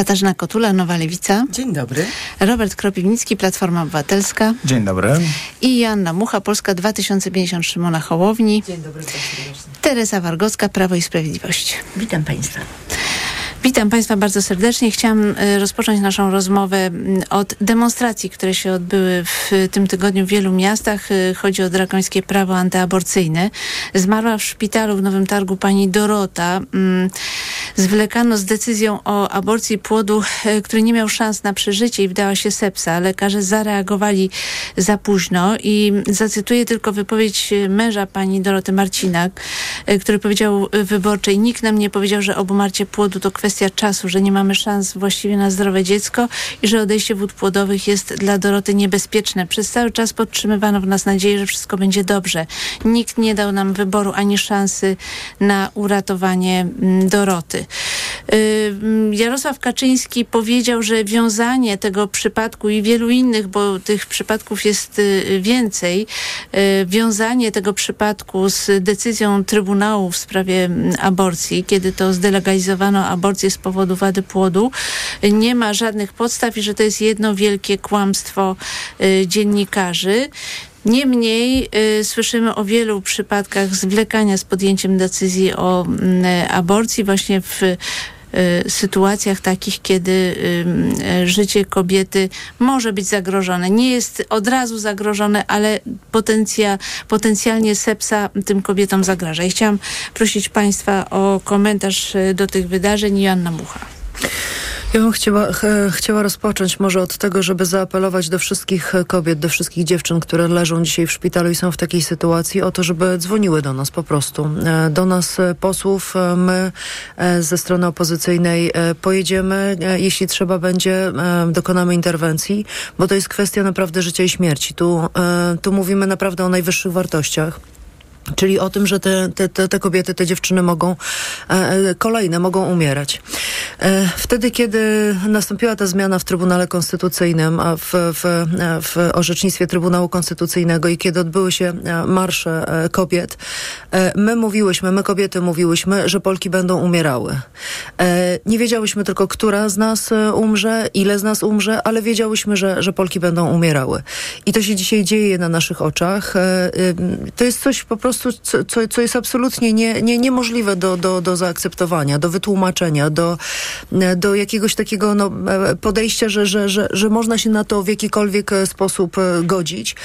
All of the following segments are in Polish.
Katarzyna Kotula, Nowa Lewica. Dzień dobry. Robert Kropiwnicki, Platforma Obywatelska. Dzień dobry. I Joanna Mucha, Polska 2050 Szymona Hołowni. Dzień dobry. Teresa Wargocka, Prawo i Sprawiedliwość. Witam Państwa. Witam Państwa bardzo serdecznie. Chciałam e, rozpocząć naszą rozmowę od demonstracji, które się odbyły w tym tygodniu w wielu miastach. E, chodzi o drakońskie prawo antyaborcyjne. Zmarła w szpitalu w Nowym Targu pani Dorota. Zwlekano z decyzją o aborcji płodu, e, który nie miał szans na przeżycie i wdała się sepsa. Lekarze zareagowali za późno i zacytuję tylko wypowiedź męża pani Doroty Marcinak, który powiedział wyborczej, nikt nam nie powiedział, że obumarcie płodu to kwestia kwestia czasu, że nie mamy szans właściwie na zdrowe dziecko i że odejście wód płodowych jest dla Doroty niebezpieczne. Przez cały czas podtrzymywano w nas nadzieję, że wszystko będzie dobrze. Nikt nie dał nam wyboru ani szansy na uratowanie mm, Doroty. Y, Jarosław Kaczyński powiedział, że wiązanie tego przypadku i wielu innych, bo tych przypadków jest y, więcej, y, wiązanie tego przypadku z decyzją Trybunału w sprawie mm, aborcji, kiedy to zdelegalizowano aborcję z powodu wady płodu. Nie ma żadnych podstaw i że to jest jedno wielkie kłamstwo y, dziennikarzy. Niemniej y, słyszymy o wielu przypadkach zwlekania z podjęciem decyzji o y, aborcji właśnie w sytuacjach takich, kiedy y, życie kobiety może być zagrożone. Nie jest od razu zagrożone, ale potencja, potencjalnie sepsa tym kobietom zagraża. I chciałam prosić Państwa o komentarz y, do tych wydarzeń. Joanna Mucha. Ja bym chciała, chciała rozpocząć może od tego, żeby zaapelować do wszystkich kobiet, do wszystkich dziewczyn, które leżą dzisiaj w szpitalu i są w takiej sytuacji, o to, żeby dzwoniły do nas po prostu. E, do nas e, posłów, e, my ze strony opozycyjnej pojedziemy, jeśli trzeba będzie, dokonamy interwencji, bo to jest kwestia naprawdę życia i śmierci. Tu, tu mówimy naprawdę o najwyższych wartościach. Czyli o tym, że te, te, te kobiety, te dziewczyny mogą, e, kolejne mogą umierać. E, wtedy, kiedy nastąpiła ta zmiana w Trybunale Konstytucyjnym, a w, w, w orzecznictwie Trybunału Konstytucyjnego i kiedy odbyły się e, marsze e, kobiet, e, my mówiłyśmy, my kobiety mówiłyśmy, że Polki będą umierały. E, nie wiedziałyśmy tylko, która z nas umrze, ile z nas umrze, ale wiedziałyśmy, że, że Polki będą umierały. I to się dzisiaj dzieje na naszych oczach. To jest coś po prostu prostu, co, co jest absolutnie nie, nie, niemożliwe do, do, do zaakceptowania, do wytłumaczenia, do, do jakiegoś takiego no, podejścia, że, że, że, że można się na to w jakikolwiek sposób e, godzić.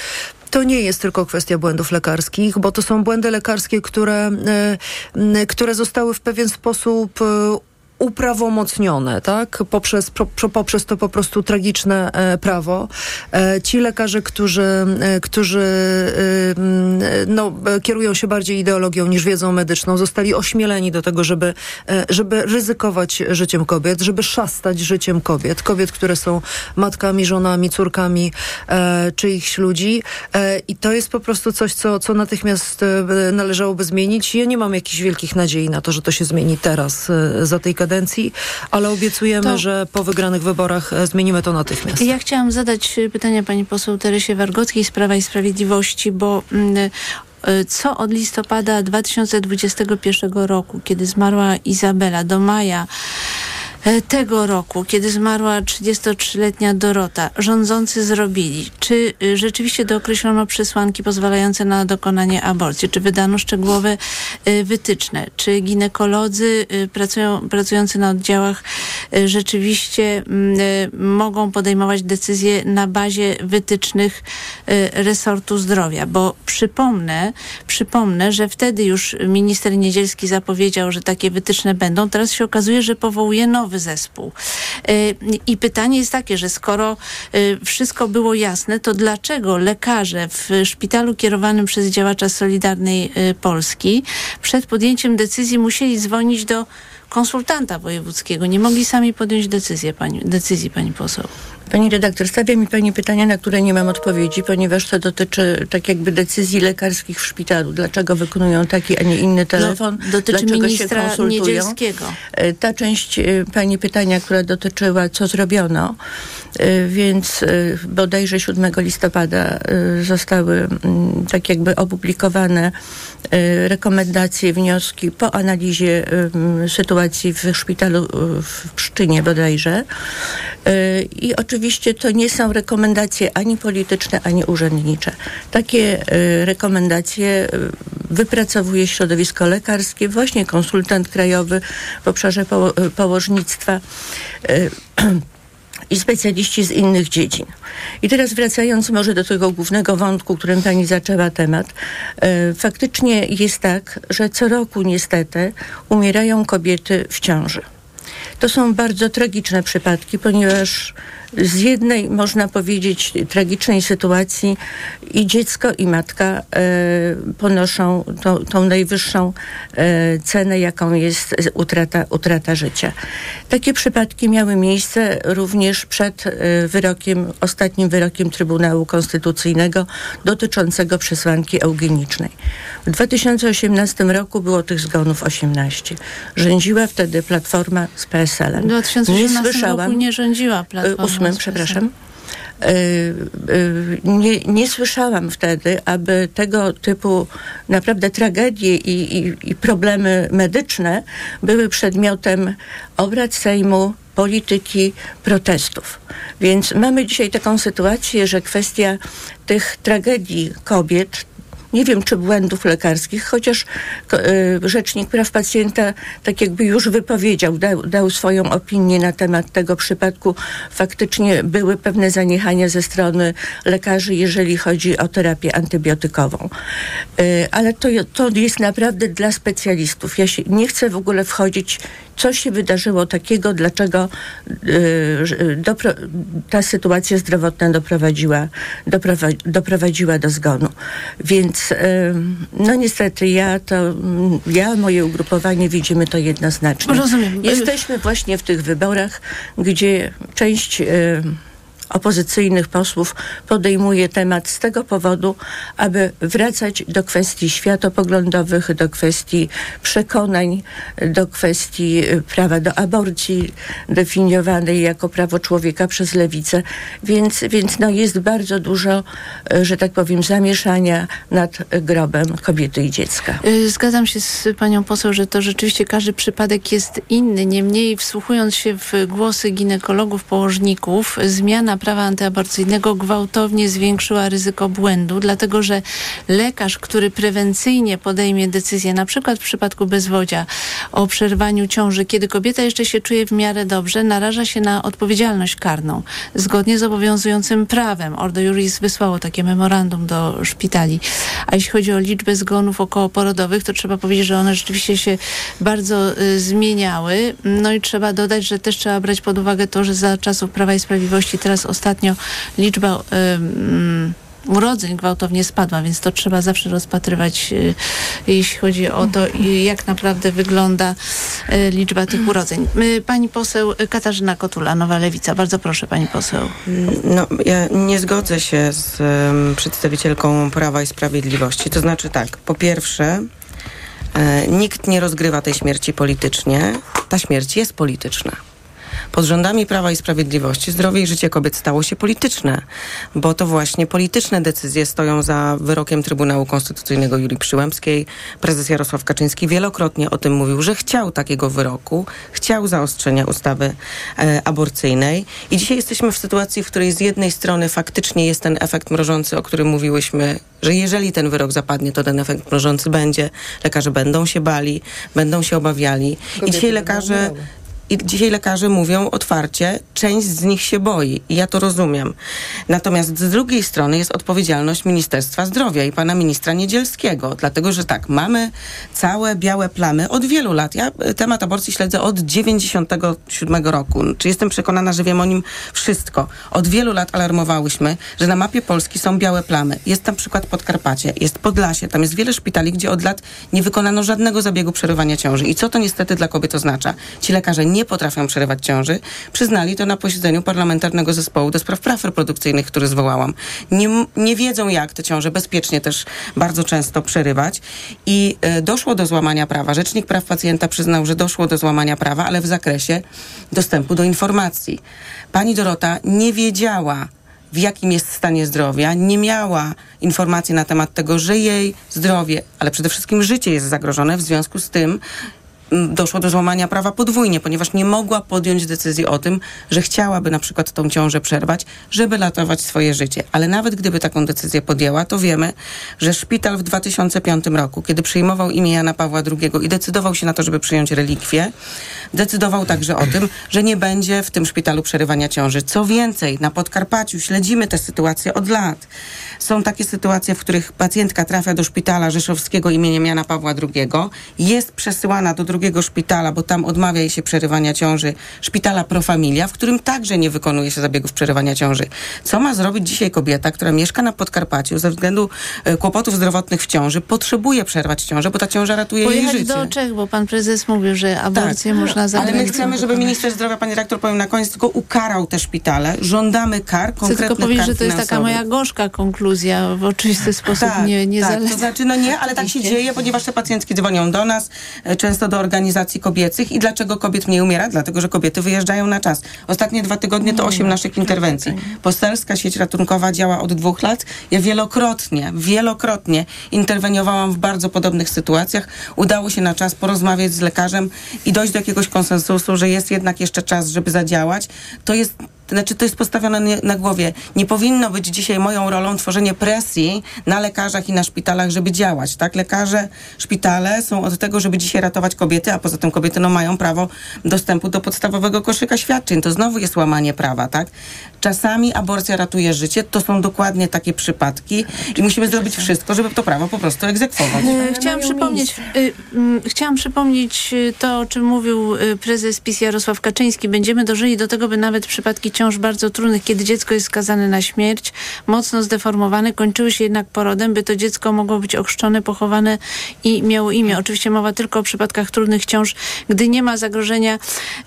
To nie jest tylko kwestia błędów lekarskich, bo to są błędy lekarskie, które, e, które zostały w pewien sposób e, uprawomocnione, tak? Poprzez, po, poprzez to po prostu tragiczne e, prawo. E, ci lekarze, którzy, e, którzy e, no, kierują się bardziej ideologią niż wiedzą medyczną, zostali ośmieleni do tego, żeby, e, żeby ryzykować życiem kobiet, żeby szastać życiem kobiet. Kobiet, które są matkami, żonami, córkami e, czyichś ludzi. I to jest po prostu coś, co, co natychmiast należałoby zmienić. Ja nie mam jakichś wielkich nadziei na to, że to się zmieni teraz, za tej kadencji kadencji, ale obiecujemy, to... że po wygranych wyborach e, zmienimy to natychmiast. Ja chciałam zadać e, pytanie pani poseł Teresie Wargockiej z Prawa i Sprawiedliwości, bo mm, e, co od listopada 2021 roku, kiedy zmarła Izabela, do maja tego roku, kiedy zmarła 33-letnia Dorota, rządzący zrobili? Czy y, rzeczywiście dookreślono przesłanki pozwalające na dokonanie aborcji? Czy wydano szczegółowe y, wytyczne? Czy ginekolodzy pracują, pracujący na oddziałach rzeczywiście mm, mogą podejmować decyzje na bazie wytycznych resortu zdrowia? Bo przypomnę, przypomnę, że wtedy już minister Niedzielski zapowiedział, że takie wytyczne będą. Teraz się okazuje, że powołuje nowy nowy zespół. Y, I pytanie jest takie, że skoro y, wszystko było jasne, to dlaczego lekarze w szpitalu kierowanym przez działacza Solidarnej y, Polski przed podjęciem decyzji musieli dzwonić do konsultanta wojewódzkiego. Nie mogli sami podjąć decyzji, pani, decyzji, pani poseł. Pani redaktor, stawia mi Pani pytania, na które nie mam odpowiedzi, ponieważ to dotyczy tak jakby decyzji lekarskich w szpitalu. Dlaczego wykonują taki, a nie inny no, telefon? No, dotyczy Dlaczego ministra się konsultują? Niedzielskiego. E, ta część e, Pani pytania, która dotyczyła, co zrobiono, e, więc bodajże 7 listopada zostały tak jakby opublikowane rekomendacje, wnioski po analizie sytuacji w szpitalu w Pszczynie bodajże. I oczywiście oczywiście to nie są rekomendacje ani polityczne, ani urzędnicze. Takie y, rekomendacje e, wypracowuje środowisko lekarskie, właśnie konsultant krajowy w obszarze po, położnictwa. I specjaliści z innych dziedzin. I teraz wracając może do tego głównego wątku, którym pani zaczęła temat, e, faktycznie jest tak, że co roku niestety umierają kobiety w ciąży. To są bardzo tragiczne przypadki, ponieważ z jednej, można powiedzieć, tragicznej sytuacji i dziecko, i matka e, ponoszą to, tą najwyższą e, cenę, jaką jest utrata, utrata życia. Takie przypadki miały miejsce również przed e, wyrokiem, ostatnim wyrokiem Trybunału Konstytucyjnego dotyczącego przesłanki eugenicznej. W 2018 roku było tych zgonów 18. Rządziła wtedy Platforma z PSL-em. W 2018 nie słyszałam, roku nie rządziła Platforma przepraszam. E, e, nie, nie słyszałam wtedy, aby tego typu naprawdę tragedie i, i, i problemy medyczne były przedmiotem obrad Sejmu, polityki, protestów. Więc mamy dzisiaj taką sytuację, że kwestia tych tragedii kobiet, nie wiem czy błędów lekarskich, chociaż e, Rzecznik Praw Pacjenta tak jakby już wypowiedział, dał, dał swoją opinię na temat tego przypadku. Faktycznie były pewne zaniechania ze strony lekarzy, jeżeli chodzi o terapię antybiotykową. E, ale to, to jest naprawdę dla specjalistów. Ja się nie chcę w ogóle wchodzić co się wydarzyło takiego, dlaczego y, dopro, ta sytuacja zdrowotna doprowadziła, doprowadzi, doprowadziła do zgonu. Więc y, no niestety ja to, ja, moje ugrupowanie widzimy to jednoznacznie. Rozumiem. Jesteśmy właśnie w tych wyborach, gdzie część y, opozycyjnych posłów podejmuje temat z tego powodu, aby wracać do kwestii światopoglądowych, do kwestii przekonań, do kwestii y, prawa do aborcji definiowanej jako prawo człowieka przez lewicę. Więc, więc no jest bardzo dużo, y, że tak powiem, zamieszania nad grobem kobiety i dziecka. Y, zgadzam się z panią poseł, że to rzeczywiście każdy przypadek jest inny. Niemniej wsłuchując się w głosy ginekologów, położników, zmiana prawa antyaborcyjnego gwałtownie zwiększyła ryzyko błędu, dlatego że lekarz, który prewencyjnie podejmie decyzję, na przykład w przypadku bezwodzia, o przerwaniu ciąży, kiedy kobieta jeszcze się czuje w miarę dobrze, naraża się na odpowiedzialność karną. Zgodnie z obowiązującym prawem. Ordo Juris wysłało takie memorandum do szpitali. A jeśli chodzi o liczbę zgonów okołoporodowych, to trzeba powiedzieć, że one rzeczywiście się bardzo y, zmieniały. No i trzeba dodać, że też trzeba brać pod uwagę to, że za czasów Prawa i Sprawiedliwości teraz ostatnio liczba urodzeń gwałtownie spadła, więc to trzeba zawsze rozpatrywać, y, jeśli chodzi o to, jak naprawdę wygląda y, liczba tych urodzeń. Pani poseł Katarzyna Kotula, Nowa Lewica. Bardzo proszę, pani poseł. No, ja nie zgodzę się z przedstawicielką Prawa i Sprawiedliwości. To znaczy tak, po pierwsze, e, nikt nie rozgrywa tej śmierci politycznie. Ta śmierć jest polityczna pod rządami Prawa i Sprawiedliwości zdrowie i życie kobiet stało się polityczne, bo to właśnie polityczne decyzje stoją za wyrokiem Trybunału Konstytucyjnego Julii Przyłębskiej. Prezes Jarosław Kaczyński wielokrotnie o tym mówił, że chciał takiego wyroku, chciał zaostrzenia ustawy e, aborcyjnej i dzisiaj jesteśmy w sytuacji, w której z jednej strony faktycznie jest ten efekt mrożący, o którym mówiłyśmy, że jeżeli ten wyrok zapadnie, to ten efekt mrożący będzie. Lekarze będą się bali, będą się obawiali. Kobiety I dzisiaj lekarze i dzisiaj lekarze mówią otwarcie, część z nich się boi i ja to rozumiem. Natomiast z drugiej strony jest odpowiedzialność Ministerstwa Zdrowia i pana ministra Niedzielskiego, dlatego że tak, mamy całe białe plamy od wielu lat. Ja e, temat aborcji śledzę od 97 roku. Czy jestem przekonana, że wiem o nim wszystko. Od wielu lat alarmowałyśmy, że na mapie Polski są białe plamy. Jest tam przykład Podkarpacie, jest Podlasie, tam jest wiele szpitali, gdzie od lat nie wykonano żadnego zabiegu przerywania ciąży. I co to niestety dla kobiet oznacza? Ci lekarze nie potrafią przerywać ciąży, przyznali to na posiedzeniu Parlamentarnego Zespołu do Spraw Praw Reprodukcyjnych, który zwołałam. Nie, nie wiedzą, jak te ciąże bezpiecznie też bardzo często przerywać i e, doszło do złamania prawa. Rzecznik Praw Pacjenta przyznał, że doszło do złamania prawa, ale w zakresie dostępu do informacji. Pani Dorota nie wiedziała, w jakim jest stanie zdrowia, nie miała informacji na temat tego, że jej zdrowie, ale przede wszystkim życie jest zagrożone, w związku z tym doszło do złamania prawa podwójnie, ponieważ nie mogła podjąć decyzji o tym, że chciałaby na przykład tą ciążę przerwać, żeby ratować swoje życie. Ale nawet gdyby taką decyzję podjęła, to wiemy, że szpital w 2005 roku, kiedy przyjmował imię Jana Pawła II i decydował się na to, żeby przyjąć relikwię, decydował także o tym, że nie będzie w tym szpitalu przerywania ciąży. Co więcej, na Podkarpaciu śledzimy tę sytuację od lat. Są takie sytuacje, w których pacjentka trafia do szpitala rzeszowskiego imieniem Jana Pawła II, jest przesyłana do drugiego szpitala, bo tam odmawia jej się przerywania ciąży, szpitala Profamilia, w którym także nie wykonuje się zabiegów przerywania ciąży. Co ma zrobić dzisiaj kobieta, która mieszka na Podkarpaciu ze względu e, kłopotów zdrowotnych w ciąży, potrzebuje przerwać ciążę, bo ta ciąża ratuje Pojechać jej życie. do Czech, bo pan prezes mówił, że aborcję tak. można za Ale my chcemy, żeby minister zdrowia, pani rektor, powiem na koniec, tylko ukarał te szpitale. Żądamy kar, konkretnych Chcę tylko powiedzieć, że to jest taka moja gorzka konkluzja, w oczywisty sposób tak, nie, nie tak. zaleca. To znaczy, no nie, ale tak się dzieje, ponieważ te pacjentki dzwonią do nas, e, często do organizacji kobiecych. I dlaczego kobiet mniej umiera? Dlatego, że kobiety wyjeżdżają na czas. Ostatnie dwa tygodnie to osiem naszych interwencji. Postelska sieć ratunkowa działa od dwóch lat. Ja wielokrotnie, wielokrotnie interweniowałam w bardzo podobnych sytuacjach. Udało się na czas porozmawiać z lekarzem i dojść do jakiegoś konsensusu, że jest jednak jeszcze czas, żeby zadziałać. To jest znaczy to jest postawione na głowie. Nie powinno być dzisiaj moją rolą tworzenie presji na lekarzach i na szpitalach, żeby działać. Tak? Lekarze, szpitale są od tego, żeby dzisiaj ratować kobiety, a poza tym kobiety no, mają prawo dostępu do podstawowego koszyka świadczeń. To znowu jest łamanie prawa. Tak? Czasami aborcja ratuje życie. To są dokładnie takie przypadki i musimy zrobić wszystko, żeby to prawo po prostu egzekwować. E, chciałam przypomnieć, y, y, chciałam przypomnieć to, o czym mówił y, prezes PiS Jarosław Kaczyński. Będziemy dożyli do tego, by nawet przypadki ciąż bardzo trudnych, kiedy dziecko jest skazane na śmierć, mocno zdeformowane, kończyły się jednak porodem, by to dziecko mogło być ochrzczone, pochowane i miało imię. Oczywiście mowa tylko o przypadkach trudnych ciąż, gdy nie ma zagrożenia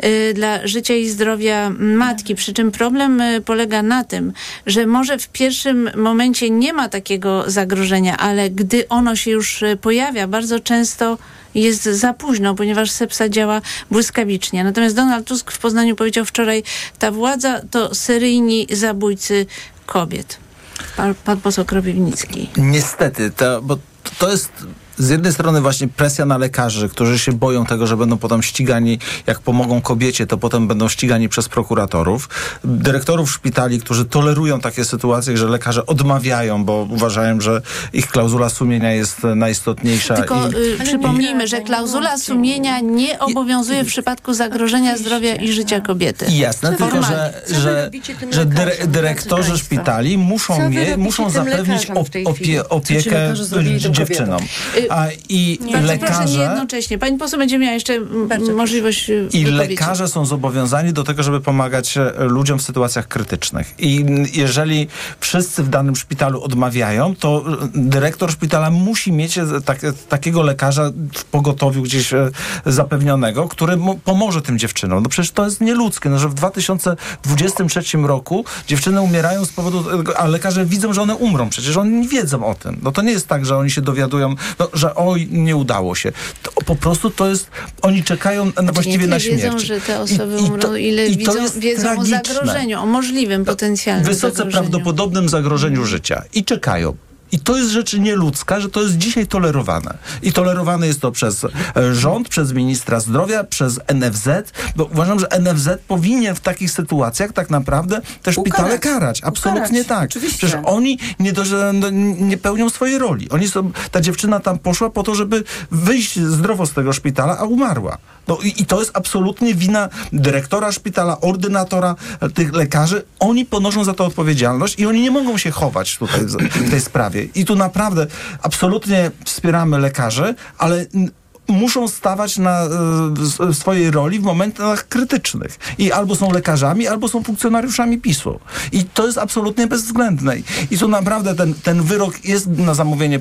y, dla życia i zdrowia matki. Przy czym problem y, polega na tym, że może w pierwszym momencie nie ma takiego zagrożenia, ale gdy ono się już y, pojawia, bardzo często jest za późno, ponieważ sepsa działa błyskawicznie. Natomiast Donald Tusk w Poznaniu powiedział wczoraj, ta władza to seryjni zabójcy kobiet. Pan, pan poseł Kropiwnicki. Niestety, to, bo to jest z jednej strony właśnie presja na lekarzy, którzy się boją tego, że będą potem ścigani, jak pomogą kobiecie, to potem będą ścigani przez prokuratorów. Dyrektorów szpitali, którzy tolerują takie sytuacje, że lekarze odmawiają, bo uważają, że ich klauzula sumienia jest najistotniejsza. Tylko i, y, przypomnijmy, że klauzula sumienia nie obowiązuje w przypadku zagrożenia zdrowia i życia kobiety. Jasne, tylko że, że, że dyrektorzy szpitali muszą, mie, muszą zapewnić opie, opiekę dziewczynom. A, I nie. lekarze... Proszę, nie jednocześnie. Pani poseł będzie miała jeszcze Bardzo możliwość y, I lekarze są zobowiązani do tego, żeby pomagać e, ludziom w sytuacjach krytycznych. I jeżeli wszyscy w danym szpitalu odmawiają, to e, dyrektor szpitala musi mieć e, tak, takiego lekarza w pogotowiu gdzieś zapewnionego, który pomoże tym dziewczynom. No przecież to jest nieludzkie, no, że w 2023 roku dziewczyny umierają z powodu, a lekarze widzą, że one umrą. Przecież oni nie wiedzą o tym. No to nie jest tak, że oni się dowiadują, no, że oj, nie udało się. To po prostu to jest, oni czekają na, właściwie na śmierć. wiedzą, że te osoby I, umrą, ile i widzą, wiedzą tragiczne. o zagrożeniu, o możliwym, potencjalnym Wysoce zagrożeniu. prawdopodobnym zagrożeniu życia. I czekają. I to jest rzecz nieludzka, że to jest dzisiaj tolerowane. I tolerowane jest to przez e, rząd, przez ministra zdrowia, przez NFZ, bo uważam, że NFZ powinien w takich sytuacjach tak naprawdę te szpitale Ukarać. karać. Absolutnie Ukarać. tak. Oczywiście. Przecież oni nie, do, no, nie pełnią swojej roli. Oni są, ta dziewczyna tam poszła po to, żeby wyjść zdrowo z tego szpitala, a umarła. No i, i to jest absolutnie wina dyrektora szpitala, ordynatora, e, tych lekarzy. Oni ponoszą za to odpowiedzialność i oni nie mogą się chować tutaj w tej sprawie. I tu naprawdę absolutnie wspieramy lekarzy, ale muszą stawać na e, swojej roli w momentach krytycznych. I albo są lekarzami, albo są funkcjonariuszami PiSu. I to jest absolutnie bezwzględne. I tu naprawdę ten, ten wyrok jest na zamówienie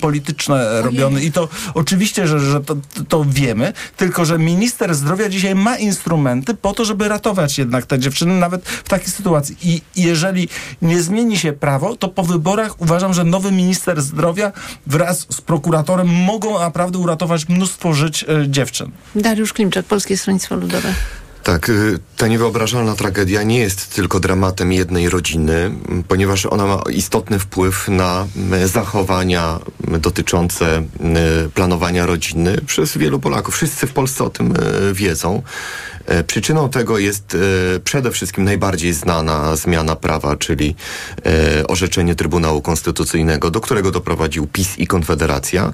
polityczne robiony i to oczywiście, że, że to, to wiemy, tylko że minister zdrowia dzisiaj ma instrumenty po to, żeby ratować jednak te dziewczyny nawet w takiej sytuacji. I jeżeli nie zmieni się prawo, to po wyborach uważam, że nowy minister zdrowia wraz z prokuratorem mogą naprawdę uratować mnóstwo żyć e, dziewczyn. Dariusz Klimczak, Polskie Stronnictwo Ludowe. Tak, y, ta niewyobrażalna tragedia nie jest tylko dramatem jednej rodziny, ponieważ ona ma istotny wpływ na zachowania dotyczące planowania rodziny przez wielu Polaków. Wszyscy w Polsce o tym y, wiedzą. E, przyczyną tego jest e, przede wszystkim najbardziej znana zmiana prawa, czyli e, orzeczenie Trybunału Konstytucyjnego, do którego doprowadził PiS i Konfederacja.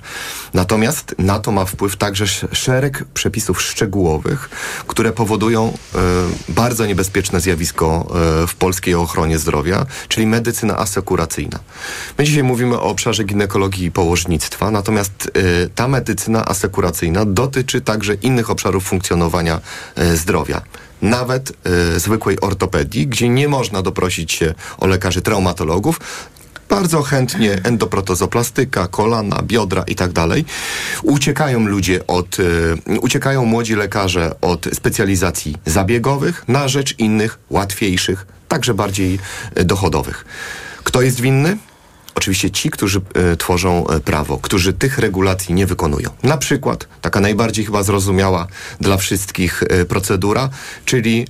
Natomiast na to ma wpływ także szereg przepisów szczegółowych, które powodują bardzo niebezpieczne zjawisko w polskiej ochronie zdrowia, czyli medycyna asekuracyjna. My dzisiaj mówimy o obszarze ginekologii i położnictwa, natomiast ta medycyna asekuracyjna dotyczy także innych obszarów funkcjonowania zdrowia nawet y, zwykłej ortopedii, gdzie nie można doprosić się o lekarzy traumatologów, bardzo chętnie endoprotozoplastyka, kolana, biodra i tak dalej. Uciekają ludzie od, y, uciekają młodzi lekarze od specjalizacji zabiegowych na rzecz innych, łatwiejszych, także bardziej y, dochodowych. Kto jest winny? Oczywiście ci, którzy e, tworzą e, prawo, którzy tych regulacji nie wykonują. Na przykład, taka najbardziej chyba zrozumiała dla wszystkich e, procedura, czyli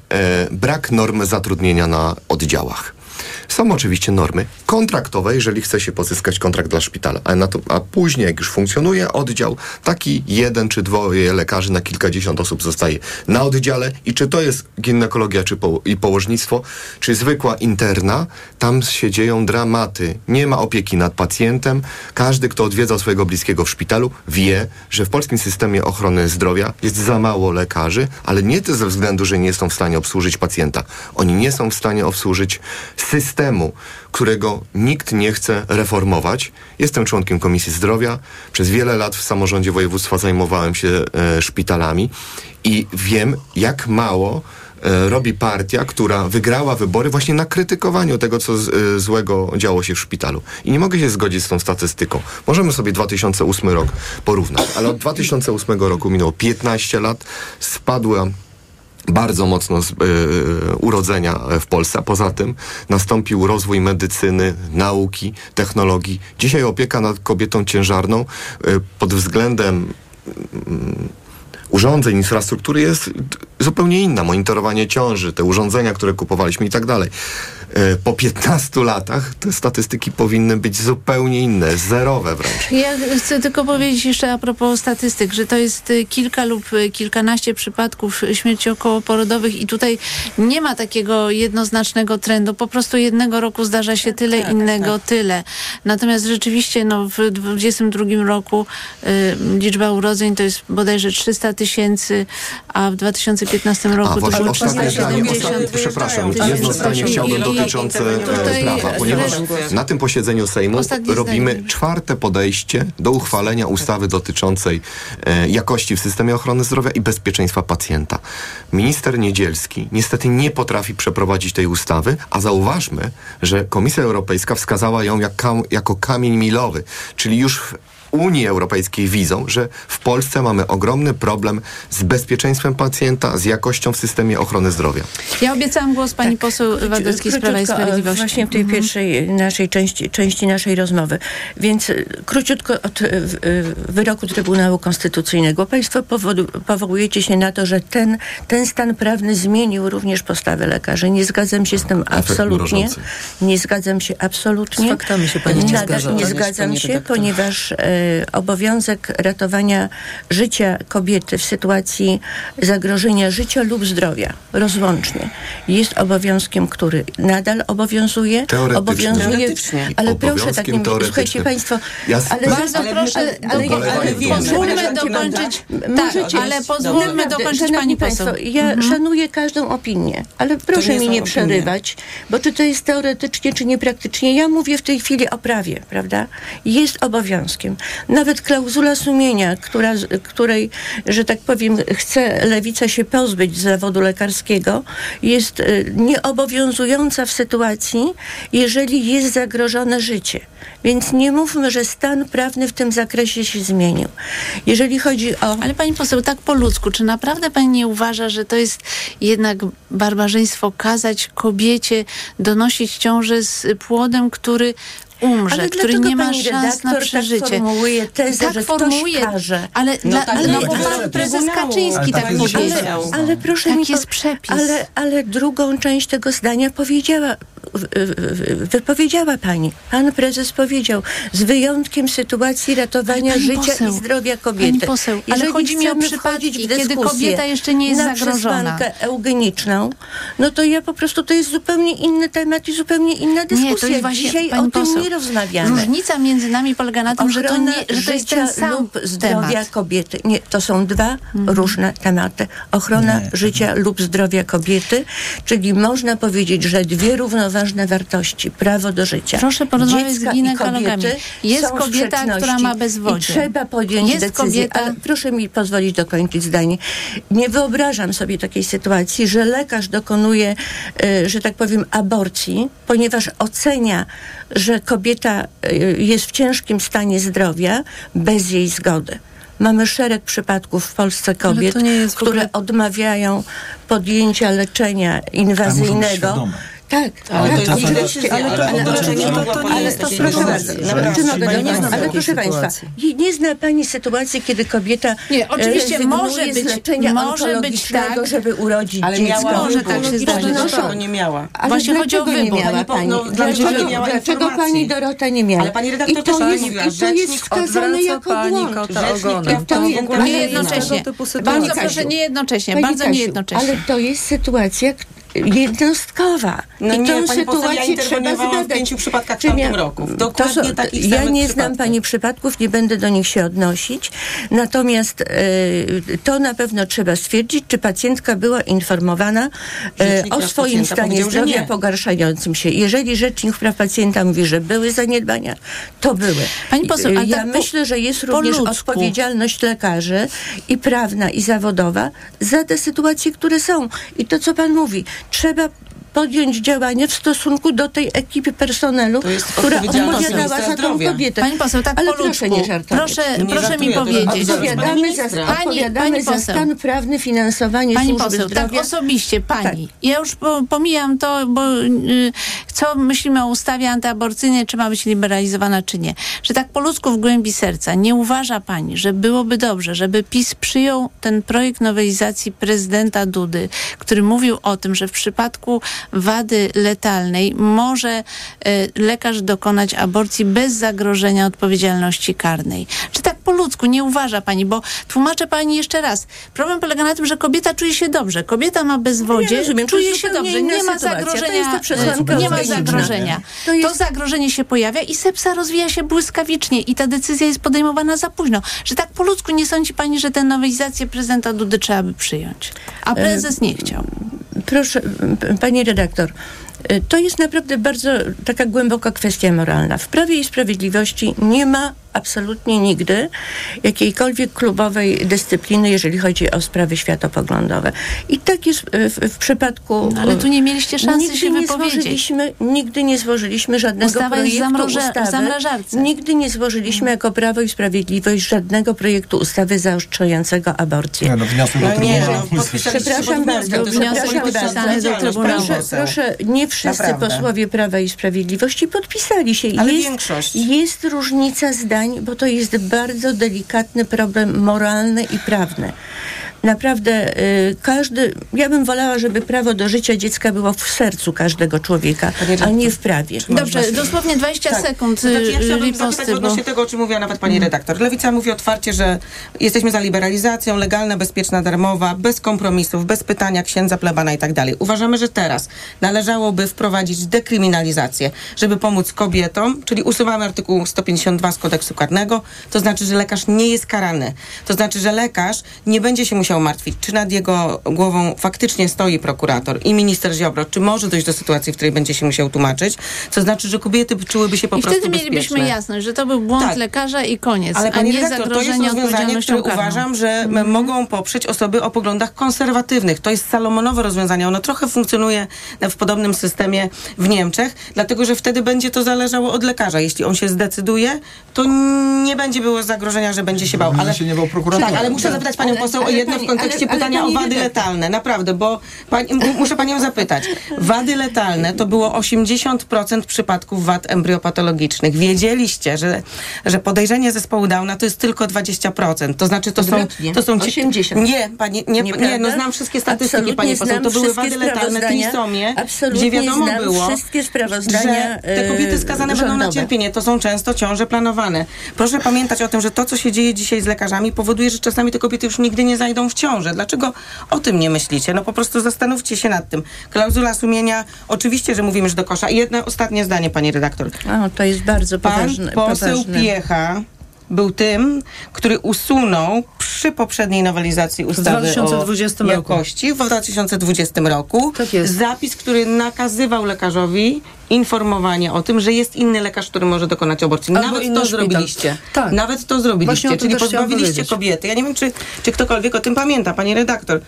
brak norm zatrudnienia na oddziałach. Są oczywiście normy kontraktowe, jeżeli chce się pozyskać kontrakt dla szpitala, a, to, a później, jak już funkcjonuje oddział, taki jeden czy dwoje lekarzy na kilkadziesiąt osób zostaje na oddziale i czy to jest ginekologia czy po, i położnictwo, czy zwykła interna, tam się dzieją dramaty. Nie ma opieki nad pacjentem. Każdy, kto odwiedzał swojego bliskiego w szpitalu, wie, że w polskim systemie ochrony zdrowia jest za mało lekarzy, ale nie ze względu, że nie są w stanie obsłużyć pacjenta. Oni nie są w stanie obsłużyć systemu, którego nikt nie chce reformować. Jestem członkiem Komisji Zdrowia. Przez wiele lat w samorządzie województwa zajmowałem się e, szpitalami i wiem, jak mało e, robi partia, która wygrała wybory właśnie na krytykowaniu tego, co z, e, złego działo się w szpitalu. I nie mogę się zgodzić z tą statystyką. Możemy sobie 2008 rok porównać, ale od 2008 roku minęło 15 lat, spadła bardzo mocno z, y, urodzenia w Polsce, a poza tym nastąpił rozwój medycyny, nauki, technologii. Dzisiaj opieka nad kobietą ciężarną y, pod względem y, urządzeń, infrastruktury jest zupełnie inna. Monitorowanie ciąży, te urządzenia, które kupowaliśmy i tak dalej. E, po 15 latach te statystyki powinny być zupełnie inne, zerowe wręcz. Ja chcę tylko powiedzieć jeszcze a propos statystyk, że to jest y, kilka lub y, kilkanaście przypadków śmierci okołoporodowych i tutaj nie ma takiego jednoznacznego trendu. Po prostu jednego roku zdarza się tyle, tak, innego tak. tyle. Natomiast rzeczywiście no, w 2022 roku y, liczba urodzeń to jest bodajże 300 tysięcy, a w 2015 roku a, to było 370 Przepraszam, jedno zdanie chciałbym dotyczące prawa, ponieważ na tym posiedzeniu Sejmu robimy czwarte podejście do uchwalenia ustawy dotyczącej e, jakości w systemie ochrony zdrowia i bezpieczeństwa pacjenta. Minister Niedzielski niestety nie potrafi przeprowadzić tej ustawy, a zauważmy, że Komisja Europejska wskazała ją jako kamień milowy, czyli już Unii Europejskiej widzą, że w Polsce mamy ogromny problem z bezpieczeństwem pacjenta, z jakością w systemie ochrony zdrowia. Ja obiecałam głos pani tak. poseł Wadowskiej z Prawa i Sprawiedliwości. Właśnie w tej mhm. pierwszej naszej części, części naszej rozmowy. Więc e, króciutko od e, e, wyroku Trybunału Konstytucyjnego. Państwo powołujecie się na to, że ten, ten stan prawny zmienił również postawę lekarzy. Nie zgadzam się z tym absolutnie. Nie zgadzam się absolutnie. Z faktami się pani nie. Nie zgadzam się, ponieważ obowiązek ratowania życia kobiety w sytuacji zagrożenia życia lub zdrowia rozłącznie jest obowiązkiem, który nadal obowiązuje. Obowiązuje, ale proszę tak nie Słuchajcie Państwo, ja ale bardzo ale, proszę, ale, ale, ale pozwólmy dokończyć. Tak, ale pozwólmy dokończyć Pani poseł. Państwo, ja mhm. szanuję każdą opinię, ale proszę mi nie przerywać, bo czy to jest teoretycznie, czy nie praktycznie, ja mówię w tej chwili o prawie, prawda? Jest obowiązkiem. Nawet klauzula sumienia, która, której, że tak powiem, chce lewica się pozbyć z zawodu lekarskiego, jest y, nieobowiązująca w sytuacji, jeżeli jest zagrożone życie. Więc nie mówmy, że stan prawny w tym zakresie się zmienił. Jeżeli chodzi o. Ale pani poseł, tak po ludzku, czy naprawdę pani nie uważa, że to jest jednak barbarzyństwo kazać kobiecie donosić ciążę z płodem, który umrze, Ale który nie ma szans na redaktor przeżycie. Tak formułuje tezę, tak że formułuje, ktoś każe. ale, No dla, tak, ale no bo pan prezes. Kaczyński Ale tak tak powiedział. powiedział. Ale proszę Tak mi jest przepis. Ale, ale drugą część tego zdania powiedziała, wypowiedziała pani. Pan prezes powiedział, z wyjątkiem sytuacji ratowania pani życia poseł, i zdrowia kobiety. pani poseł, ale Jeżeli chodzi mi o przypadki, kiedy kobieta jeszcze nie jest na zagrożona. przesłankę eugeniczną, no to ja po prostu, to jest zupełnie inny temat i zupełnie inna dyskusja. Nie, to jest właśnie, Dzisiaj pani o tym poseł, nie rozmawiamy. Różnica między nami polega na tym, że to, Ochrona nie, że to jest ten sam lub zdrowia temat. kobiety. Nie, to są dwa Mhm. różne tematy. Ochrona życia lub zdrowia kobiety, czyli można powiedzieć, że dwie równoważne wartości, prawo do życia. Proszę porozmawiać z dziecka ginekologami. Jest kobieta, która ma bezwodzie. I trzeba podjąć Jest decyzję. kobieta- Ale proszę mi pozwolić dokończyć zdanie. Nie wyobrażam sobie takiej sytuacji, że lekarz dokonuje, e, że tak powiem, aborcji, ponieważ ocenia, że kobieta e, jest w ciężkim stanie zdrowia bez jej zgody. Mamy szereg przypadków w Polsce kobiet, które ogóle- odmawiają podjęcia leczenia inwazyjnego. Tak, Ale tak, to jest oczywiście, decyzja, ale to, ale to- ale, ale, to- to- ale to- to to- proszę bardzo, czy mogę ale proszę Państwa, nie- nie zna Pani sytuacji, kiedy kobieta Nie, oczywiście rezygnuje może być- może być tak, żeby urodzić Ale dziecko. miała Może wybór. tak się zdarzyć. nie miała? Ale Właśnie chodzi o dlaczego nie wybór. miała Pani Pani? no, dlaczego nie miała dlaczego? Pani Dorota nie miała? Ale pani redaktor I to jest, mówiła, I to jest wskazane jako pani błąd. kota Rzecznik To nie- jednocześnie. Bardzo proszę, nie jednocześnie. Bardzo nie jednocześnie. Ale to jest sytuacja jednostkowa. No I nie, tą pani poseł, ja sytuację trzeba interweniowałam w zbadać. pięciu przypadkach w tamtym nie- roku. To dokładnie są- takich Ja nie znam przypadkach. Pani przypadków, nie będę do nich się odnosić. Natomiast e, to na pewno trzeba stwierdzić, czy pacjentka była informowana Rzecznik o swoim stanie zdrowia pogarszającym się. Jeżeli Rzecznik Praw Pacjenta mówi, że były zaniedbania, to były. Pani poseł, ale ja tak po- myślę, że jest również ludzku. odpowiedzialność lekarzy i prawna, i zawodowa za te sytuacje, które są. I to, co pan mówi, trzeba podjąć działania w stosunku do tej ekipy personelu, która odpowiadała za tą kobietę. Pani poseł, tak Ale po proszę nie żartować. Proszę, Nie proszę mi żartuję, jest powiedzieć. Odpowiadamy za. Pani- odpowiadamy pani za stan prawny, finansowanie Pani służby poseł, zdrowia. tak osobiście pani. Ja już po, pomijam to, bo y, co myślimy o ustawie antyaborcyjnej, czy ma być liberalizowana, czy nie. Że tak po ludzku w głębi serca, nie uważa pani, że byłoby dobrze, żeby PiS przyjął ten projekt nowelizacji prezydenta Dudy, który mówił o tym, że w przypadku wady letalnej może y, lekarz dokonać aborcji bez zagrożenia odpowiedzialności karnej. Czy tak po ludzku nie uważa pani, bo tłumaczę pani jeszcze raz. Problem polega na tym, że kobieta czuje się dobrze. Kobieta ma bezwodzie, Ja rozumiem, to czuje się dobrze, nie ma sytuacja. To zagrożenia. e, nie ma zagrożenia. To To, jest- zagrożenie się pojawia i sepsa rozwija się błyskawicznie i ta decyzja jest podejmowana za późno. Że tak po ludzku nie sądzi pani, że tę nowelizację prezydenta Dudy trzeba by przyjąć. A prezes nie chciał. Proszę, pani redaktor, y, to jest naprawdę bardzo taka głęboka kwestia moralna. W Prawie i Sprawiedliwości nie ma absolutnie nigdy jakiejkolwiek klubowej dyscypliny, jeżeli chodzi o sprawy światopoglądowe. I tak jest w, w przypadku... No, ale tu nie mieliście szansy nigdy się nie. Złożyliśmy, nigdy nie złożyliśmy żadnego Ustawa projektu ustawy. zamrażarce. Nigdy nie złożyliśmy jako Prawo i Sprawiedliwość żadnego projektu ustawy zaostrzającego aborcję. Nie, no wniosek do No nie, Trybunału. no, Przepraszam bardzo, wniosek podpisany do Trybunału. Proszę, proszę, nie wszyscy Naprawdę. posłowie Prawa i Sprawiedliwości podpisali się. Ale jest, większość. Jest różnica zdań, bo to jest bardzo delikatny problem moralny i prawny. Naprawdę y, każdy, ja bym wolała, żeby prawo do życia dziecka było w sercu każdego człowieka, a nie w prawie. Dobrze, dosłownie 20 sekund To znaczy, ja y, chciałabym riposty, zapytać bo... odnośnie tego, o czym mówiła nawet pani redaktor. Lewica mówi otwarcie, że jesteśmy za liberalizacją, legalna, bezpieczna, darmowa, bez kompromisów, bez pytania księdza, plebana i tak dalej. Uważamy, że teraz należałoby wprowadzić dekryminalizację, żeby pomóc kobietom, czyli usuwamy artykuł 152 z kodeksu karnego, to znaczy, że lekarz nie jest karany. To znaczy, że lekarz nie będzie się musiał musiał martwić, czy nad jego głową faktycznie stoi prokurator i minister Ziobro, czy może dojść do sytuacji, w której będzie się musiał tłumaczyć, co znaczy, że kobiety czułyby się po I prostu wtedy mielibyśmy bezpieczne. jasność, że to był błąd Tak. lekarza i koniec, Ale a nie redaktor, to jest zagrożenie rozwiązanie, które karną. uważam, że m- mogą poprzeć osoby o poglądach konserwatywnych. To jest salomonowe rozwiązanie. Ono trochę funkcjonuje w podobnym systemie w Niemczech, dlatego że wtedy będzie to zależało od lekarza. Jeśli on się zdecyduje, to nie będzie było zagrożenia, że będzie się bał. Ale się nie bał prokuratora. Tak, ale muszę zapytać panią poseł o jedno pani- w kontekście ale- ale pytania pani o wady letalne. Naprawdę, bo pani, muszę panią zapytać. Wady letalne to było 80% przypadków wad embryopatologicznych. Wiedzieliście, że, że podejrzenie zespołu Downa to jest tylko 20%. To znaczy to są... Odwrotnie. To są ci- 80. Nie, pani, nie, nie, no znam wszystkie statystyki, Absolutnie pani poseł. To były wady letalne trisomie, gdzie wiadomo było, wszystkie sprawozdania, że te kobiety e, skazane będą na rządowe. cierpienie. To są często ciąże planowane. Proszę pamiętać o tym, że to, co się dzieje dzisiaj z lekarzami, powoduje, że czasami te kobiety już nigdy nie zajdą w ciążę. Dlaczego o tym nie myślicie? No po prostu zastanówcie się nad tym. Klauzula sumienia, oczywiście, że mówimy, że do kosza. I jedno ostatnie zdanie, pani redaktor. O, to jest bardzo Pan poważne. poseł poważne. Piecha był tym, który usunął przy poprzedniej nowelizacji ustawy 2020 o roku. jakości w 2020 roku Tak jest. zapis, który nakazywał lekarzowi informowanie o tym, że jest inny lekarz, który może dokonać aborcji. Albo Nawet to szpital. zrobiliście. Tak. Nawet to zrobiliście. Czyli pozbawiliście kobiety. Ja nie wiem, czy, czy ktokolwiek o tym pamięta, pani redaktor.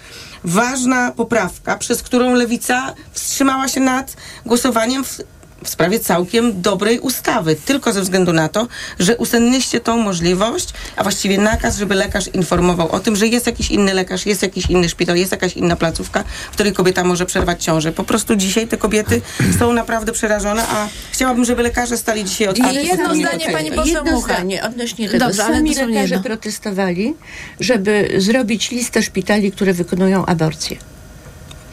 Ważna poprawka, przez którą lewica wstrzymała się nad głosowaniem w w sprawie całkiem dobrej ustawy, tylko ze względu na to, że usennyście tą możliwość, a właściwie nakaz, żeby lekarz informował o tym, że jest jakiś inny lekarz, jest jakiś inny szpital, jest jakaś inna placówka, w której kobieta może przerwać ciążę. Po prostu dzisiaj te kobiety są naprawdę przerażone, a chciałabym, żeby lekarze stali dzisiaj od I jedno zdanie, pani poseł Jedno Mucha. zdanie odnośnie tego. Dobrze, ale Sami lekarze jedno. protestowali, żeby zrobić listę szpitali, które wykonują aborcję.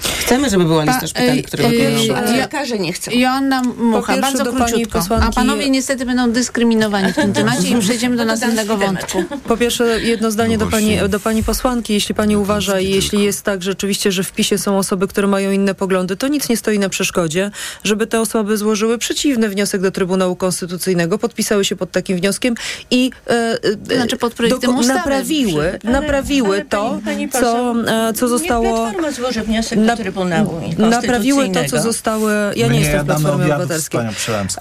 Chcemy, żeby była lista Pa- szpitali, ej, które wykonują ej, Ale lekarze nie chcą. Joanna Mucha, pierwsze bardzo do pani króciutko. posłanki- A panowie niestety będą dyskryminowani w tym temacie i przejdziemy do No następnego wątku. Po pierwsze, jedno zdanie No do, pani, właśnie. do pani posłanki. Jeśli pani uważa i jeśli jest tak rzeczywiście, że w PiSie są osoby, które mają inne poglądy, to nic nie stoi na przeszkodzie, żeby te osoby złożyły przeciwny wniosek do Trybunału Konstytucyjnego, podpisały się pod takim wnioskiem i e, e, znaczy pod projektem ustawy. naprawiły, Ale- naprawiły ale to, pani- pani co, e, co zostało... Niech Platforma złoży wniosek Na- Trybunału Naprawiły to, co zostały... Ja nie nie jestem w Platformie Obywatelskiej.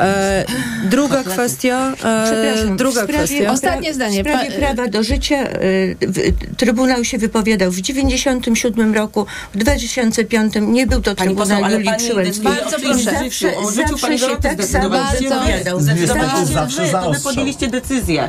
E, druga kwestia, e, druga w sprawie, kwestia. Ostatnie zdanie. W sprawie prawa do życia y, w- Trybunał się wypowiadał w 97 roku, w 2005 nie był to Pani poseł, Trybunał ale Julii Przyłębskiej. Bardzo proszę. życiu zawsze pani się tak samo zdecydowaliście. Bardzo- Zdecydowaliście Niestety wy, zawsze to wy zaostrzą. podjęliście decyzję.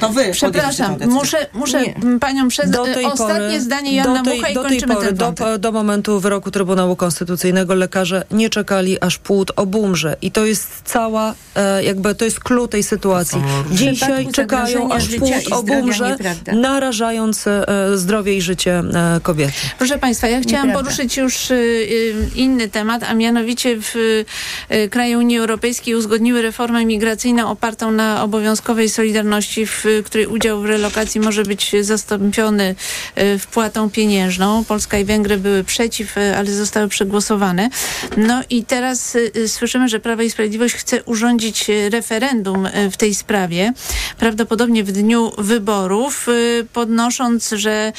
To wy Przepraszam, muszę, muszę Nie. panią przez... do tej Ostatnie pory, zdanie Joanna do tej, Mucha i do tej kończymy pory, ten do, do momentu wyroku Trybunału Konstytucyjnego lekarze nie czekali, aż płód obumrze. I to jest cała, e, jakby to jest clue tej sytuacji. Dzisiaj przypadku czekają, aż płód obumrze, narażając e, zdrowie i życie e, kobiety. Proszę Państwa, ja chciałam Nieprawda. poruszyć już y, y, inny temat, a mianowicie w y, kraju Unii Europejskiej uzgodniły reformę migracyjną opartą na obowiązkowej solidarności, w której udział w relokacji może być zastąpiony y, wpłatą pieniężną. Polska i Węgry były przeciw, y, ale zostały przegłosowane. No i teraz y, słyszymy, że Prawo i Sprawiedliwość chce urządzić referendum w tej sprawie, prawdopodobnie w dniu wyborów, podnosząc, że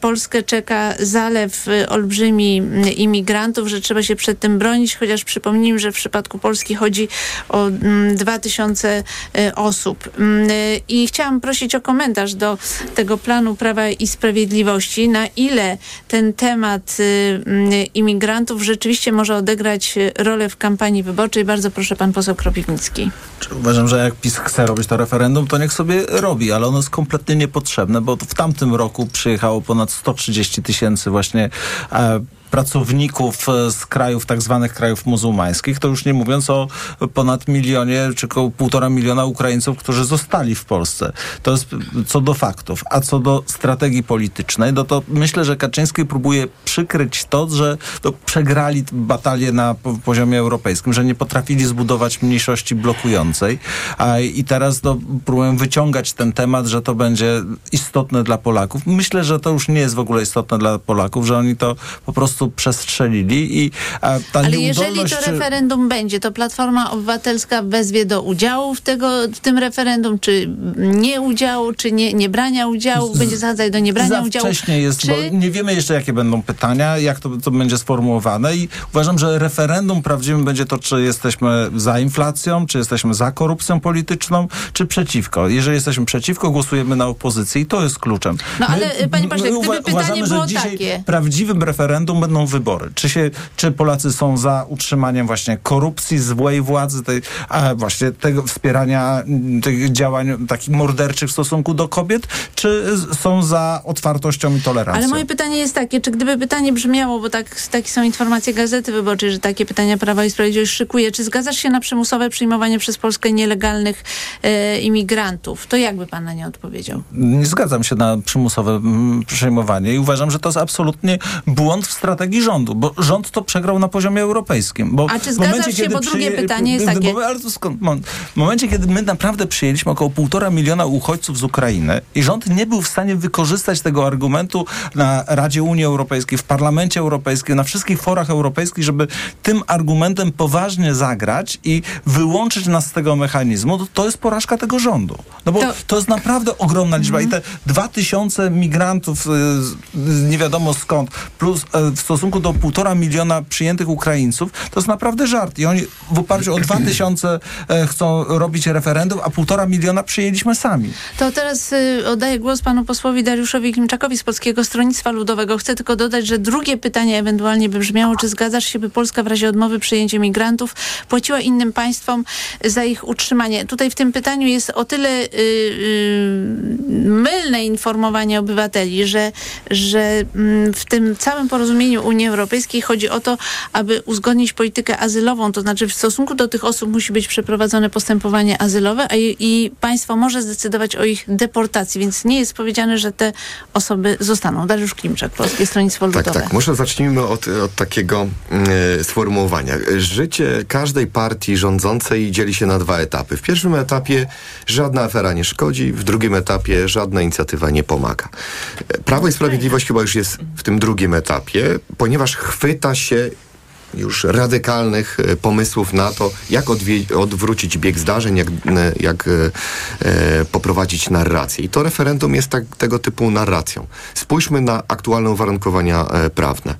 Polskę czeka zalew olbrzymi y, imigrantów, że trzeba się przed tym bronić, chociaż przypomnijmy, że w przypadku Polski chodzi o mm, 2000 y, osób. Mm, I chciałam prosić o komentarz do tego planu Prawa i Sprawiedliwości, na ile ten temat y, mm, imigrantów rzeczywiście może odegrać y, rolę w kampanii wyborczej. Bardzo proszę pan poseł Kropiwnicki. Uważam, że jak PiS chce robić to referendum, to niech sobie robi, ale ono jest kompletnie niepotrzebne, bo w tamtym roku przyjechało ponad 130 tysięcy właśnie e, pracowników e, z krajów, tak zwanych krajów muzułmańskich, to już nie mówiąc o ponad milionie, czy około półtora miliona Ukraińców, którzy zostali w Polsce. To jest co do faktów. A co do strategii politycznej, no to myślę, że Kaczyński próbuje przykryć to, że to przegrali batalię na po- poziomie europejskim, że nie potrafili zbudować mniejszości blokującej a, i teraz no, próbują wyciągać ten temat, że to będzie istotne dla Polaków. Myślę, że to już nie jest w ogóle istotne dla Polaków, że oni to po prostu prostu przestrzelili i ta Ale nieudolność... jeżeli to referendum będzie, to Platforma Obywatelska wezwie do udziału w, tego, w tym referendum, czy nie udziału, czy nie, nie brania udziału, będzie zachęcać do niebrania Za udziału. wcześnie jest, czy... bo nie wiemy jeszcze, jakie będą pytania, jak to, to będzie sformułowane i uważam, że referendum prawdziwym będzie to, czy jesteśmy za inflacją, czy jesteśmy za korupcją polityczną, czy przeciwko. Jeżeli jesteśmy przeciwko, głosujemy na opozycję i to jest kluczem. No ale, panie pośle, gdyby uwa- pytanie uważamy, było że dzisiaj takie. prawdziwym referendum będą wybory. Czy, się, czy Polacy są za utrzymaniem właśnie korupcji, złej władzy, tej, a właśnie tego wspierania mm, tych działań takich morderczych w stosunku do kobiet, czy są za otwartością i tolerancją? Ale moje pytanie jest takie, czy gdyby pytanie brzmiało, bo tak, takie są informacje Gazety Wyborczej, że takie pytania Prawa i Sprawiedliwość szykuje, czy zgadzasz się na przymusowe przyjmowanie przez Polskę nielegalnych e, imigrantów? To jakby pan na nie odpowiedział? Nie zgadzam się na przymusowe mm, przyjmowanie i uważam, że to jest absolutnie błąd w strategii rządu, bo rząd to przegrał na poziomie europejskim. Bo A czy zgadzasz momencie, się, bo drugie pytanie jest takie- bo- ale skąd? W momencie, kiedy my naprawdę przyjęliśmy około półtora miliona uchodźców z Ukrainy i rząd nie był w stanie wykorzystać tego argumentu na Radzie Unii Europejskiej, w Parlamencie Europejskim, na wszystkich forach europejskich, żeby tym argumentem poważnie zagrać i wyłączyć nas z tego mechanizmu, to, to jest porażka tego rządu. No bo To- to, jest naprawdę ogromna liczba i te dwa tysiące migrantów y, z nie wiadomo skąd, plus w stosunku do półtora miliona przyjętych Ukraińców, to jest naprawdę żart. I oni w oparciu o dwa tysiące e, chcą robić referendum, a półtora miliona przyjęliśmy sami. To teraz y, oddaję głos panu posłowi Dariuszowi Klimczakowi z Polskiego Stronnictwa Ludowego. Chcę tylko dodać, że drugie pytanie ewentualnie by brzmiało, czy zgadzasz się, by Polska w razie odmowy przyjęcia migrantów płaciła innym państwom za ich utrzymanie. Tutaj w tym pytaniu jest o tyle y, y, mylne informowanie obywateli, że, że mm, w tym całym porozumieniu Unii Europejskiej chodzi o to, aby uzgodnić politykę azylową, to znaczy w stosunku do tych osób musi być przeprowadzone postępowanie azylowe, a i, i państwo może zdecydować o ich deportacji, więc nie jest powiedziane, że te osoby zostaną. Dariusz Klimczak, Polskie Stronnictwo Tak, Ludowe. tak. Może zacznijmy od, od takiego e, sformułowania. Życie każdej partii rządzącej dzieli się na dwa etapy. W pierwszym etapie żadna afera nie szkodzi, w drugim etapie żadna inicjatywa nie pomaga. E, Prawo i Sprawiedliwość chyba już jest w tym drugim etapie, ponieważ chwyta się już radykalnych e, pomysłów na to, jak odwrócić bieg zdarzeń, jak, e, jak e, e, poprowadzić narrację. I to referendum jest tak, tego typu narracją. Spójrzmy na aktualne uwarunkowania e, prawne.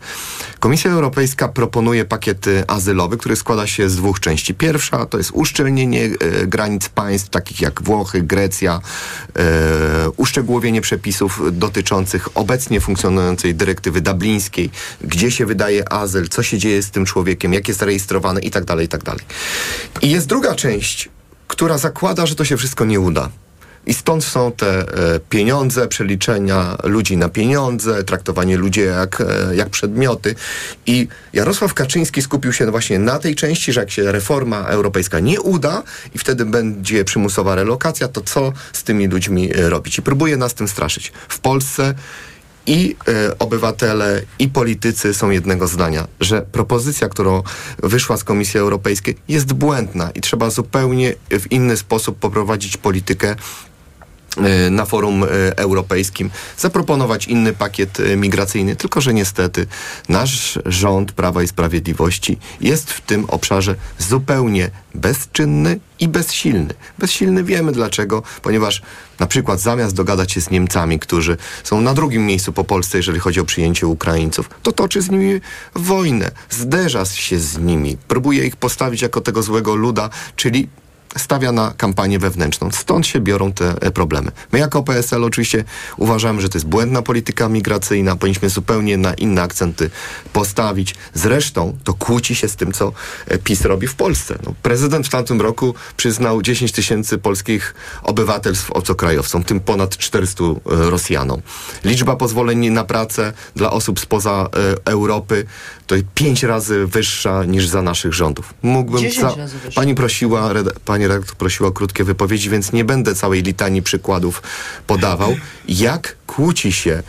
Komisja Europejska proponuje pakiet azylowy, który składa się z dwóch części. Pierwsza to jest uszczelnienie e, granic państw takich jak Włochy, Grecja, uszczegółowienie przepisów dotyczących obecnie funkcjonującej dyrektywy dublińskiej, gdzie się wydaje azyl, co się dzieje z tym człowiekiem, jak jest rejestrowany i tak dalej, i tak dalej. I jest druga część, która zakłada, że to się wszystko nie uda. I stąd są te e, pieniądze, przeliczenia ludzi na pieniądze, traktowanie ludzi jak, e, jak przedmioty. I Jarosław Kaczyński skupił się właśnie na tej części, że jak się reforma europejska nie uda i wtedy będzie przymusowa relokacja, to co z tymi ludźmi e, robić? I próbuje nas tym straszyć. W Polsce i e, obywatele, i politycy są jednego zdania, że propozycja, którą wyszła z Komisji Europejskiej, jest błędna i trzeba zupełnie w inny sposób poprowadzić politykę na forum e, europejskim, zaproponować inny pakiet e, migracyjny, tylko że niestety nasz rząd Prawa i Sprawiedliwości jest w tym obszarze zupełnie bezczynny i bezsilny. Bezsilny wiemy dlaczego, ponieważ na przykład zamiast dogadać się z Niemcami, którzy są na drugim miejscu po Polsce, jeżeli chodzi o przyjęcie Ukraińców, to toczy z nimi wojnę, zderza się z nimi, próbuje ich postawić jako tego złego luda, czyli stawia na kampanię wewnętrzną. Stąd się biorą te e, problemy. My jako PSL oczywiście uważamy, że to jest błędna polityka migracyjna, powinniśmy zupełnie na inne akcenty postawić. Zresztą to kłóci się z tym, co e, PiS robi w Polsce. No, prezydent w tamtym roku przyznał 10 tysięcy polskich obywatelstw obcokrajowcom, tym ponad 400 e, Rosjanom. Liczba pozwoleń na pracę dla osób spoza Europy to pięć razy wyższa niż za naszych rządów. Mógłbym 10 za... Pani prosiła, reda- pani redaktor prosiła o krótkie wypowiedzi, więc nie będę całej litanii przykładów podawał. Jak kłóci się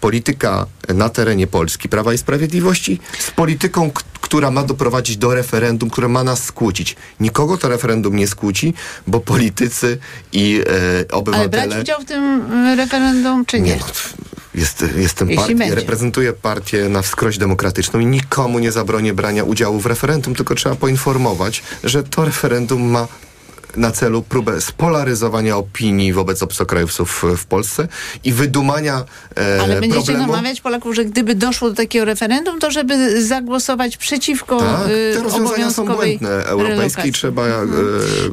polityka na terenie Polski, Prawa i Sprawiedliwości, z polityką, która ma doprowadzić do referendum, które ma nas skłócić. Nikogo to referendum nie skłóci, bo politycy i e, Ale obywatele... brać udział w tym referendum, czy nie? no, Jest, jestem Jeśli partię, będzie. reprezentuję partię na wskroś demokratyczną i nikomu nie zabronię brania udziału w referendum, tylko trzeba poinformować, że to referendum ma na celu próbę spolaryzowania opinii wobec obcokrajowców w, Polsce i wydumania e, Ale będziecie problemu. namawiać Polaków, że gdyby doszło do takiego referendum, to żeby zagłosować przeciwko Tak, y, te rozwiązania są błędne europejskie i trzeba e,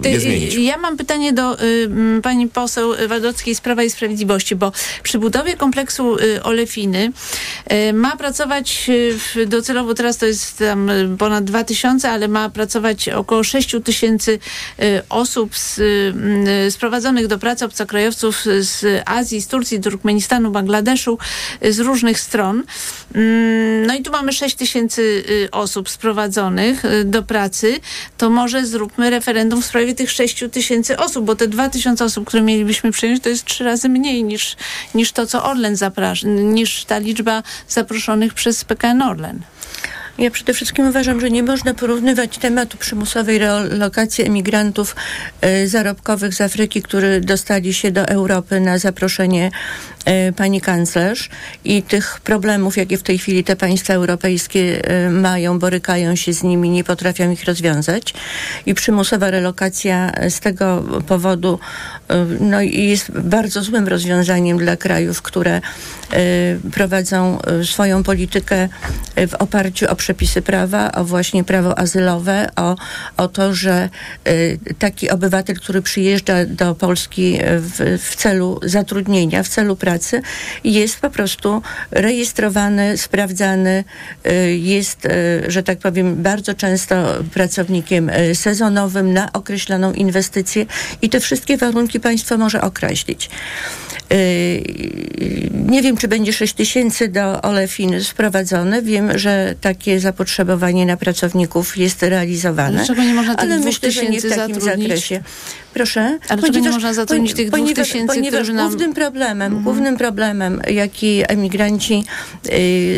Ty, je zmienić. y, Ja mam pytanie do y, pani poseł Wadockiej z Prawa i Sprawiedliwości, bo przy budowie kompleksu y, Olefiny y, ma pracować y, w, docelowo teraz to jest tam y, ponad 2000, ale ma pracować około 6 tysięcy y, osób z, y, m, sprowadzonych do pracy obcokrajowców z Azji, z Turcji, Turkmenistanu, Bangladeszu, z różnych stron. Mm, No i tu mamy 6 tysięcy y, osób sprowadzonych y, do pracy, to może zróbmy referendum w sprawie tych 6 tysięcy osób, bo te 2 tysiące osób, które mielibyśmy przyjąć, to jest trzy razy mniej niż, niż to, co Orlen zaprasza, niż ta liczba zaproszonych przez PKN Orlen. Ja przede wszystkim uważam, że nie można porównywać tematu przymusowej relokacji emigrantów e, zarobkowych z Afryki, którzy dostali się do Europy na zaproszenie pani kanclerz i tych problemów, jakie w tej chwili te państwa europejskie e, mają, borykają się z nimi, nie potrafią ich rozwiązać. I przymusowa relokacja e, z tego powodu e, no, jest bardzo złym rozwiązaniem dla krajów, które e, prowadzą e, swoją politykę e, w oparciu o przepisy prawa, o właśnie prawo azylowe, o, o to, że taki obywatel, który przyjeżdża do Polski w, w celu zatrudnienia, w celu pracy, jest po prostu rejestrowany, sprawdzany, y, jest, y, że tak powiem, bardzo często pracownikiem y, sezonowym na określoną inwestycję i te wszystkie warunki państwo może określić. Nie wiem, czy będzie 6 tysięcy do Olefiny sprowadzone. Wiem, że takie zapotrzebowanie na pracowników jest realizowane. Dlaczego nie można tych ale myślę, że nie w takim zatrudnić? zakresie. Proszę? Ale dlaczego nie można zatrudnić tych dwóch ponieważ, tysięcy, ponieważ którzy nam- głównym problemem, głównym problemem, jaki emigranci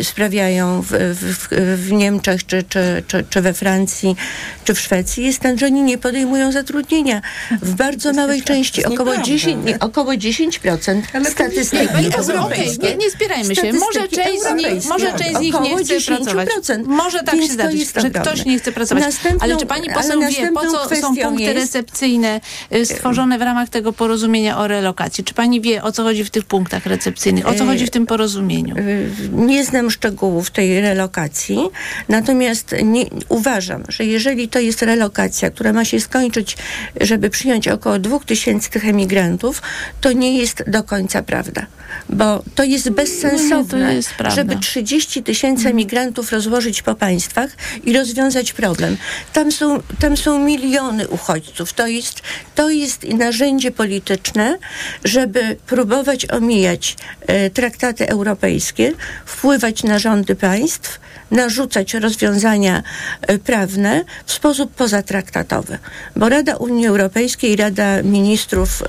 y, sprawiają w, w, w Niemczech, czy, czy, czy, czy we Francji, czy w Szwecji, jest ten, że oni nie podejmują zatrudnienia. W bardzo małej części, około nieprawda. 10, nie, około 10% statystyki Pani poseł, okej, europejskie. nie, nie spierajmy się. Może Statystyki część z nich, może część z nich nie chce 10%. pracować. Może tak się zdarzyć, że ktoś nie chce pracować. Następną- ale czy pani ale poseł wie, po co są punkty jest- recepcyjne stworzone w ramach tego porozumienia o relokacji? Czy pani wie, o co chodzi w tych punktach recepcyjnych? O co chodzi w tym porozumieniu? Y, Nie znam szczegółów tej relokacji, natomiast nie, uważam, że jeżeli to jest relokacja, która ma się skończyć, żeby przyjąć około 2000 tych emigrantów, to nie jest do końca prawda. Bo to jest bezsensowne, No jest prawda. żeby 30 tysięcy emigrantów rozłożyć po państwach i rozwiązać problem. Tam są, tam są miliony uchodźców. To jest, to jest narzędzie polityczne, żeby próbować omijać e, traktaty europejskie, wpływać na rządy państw, narzucać rozwiązania e, prawne w sposób pozatraktatowy. Bo Rada Unii Europejskiej i Rada Ministrów e,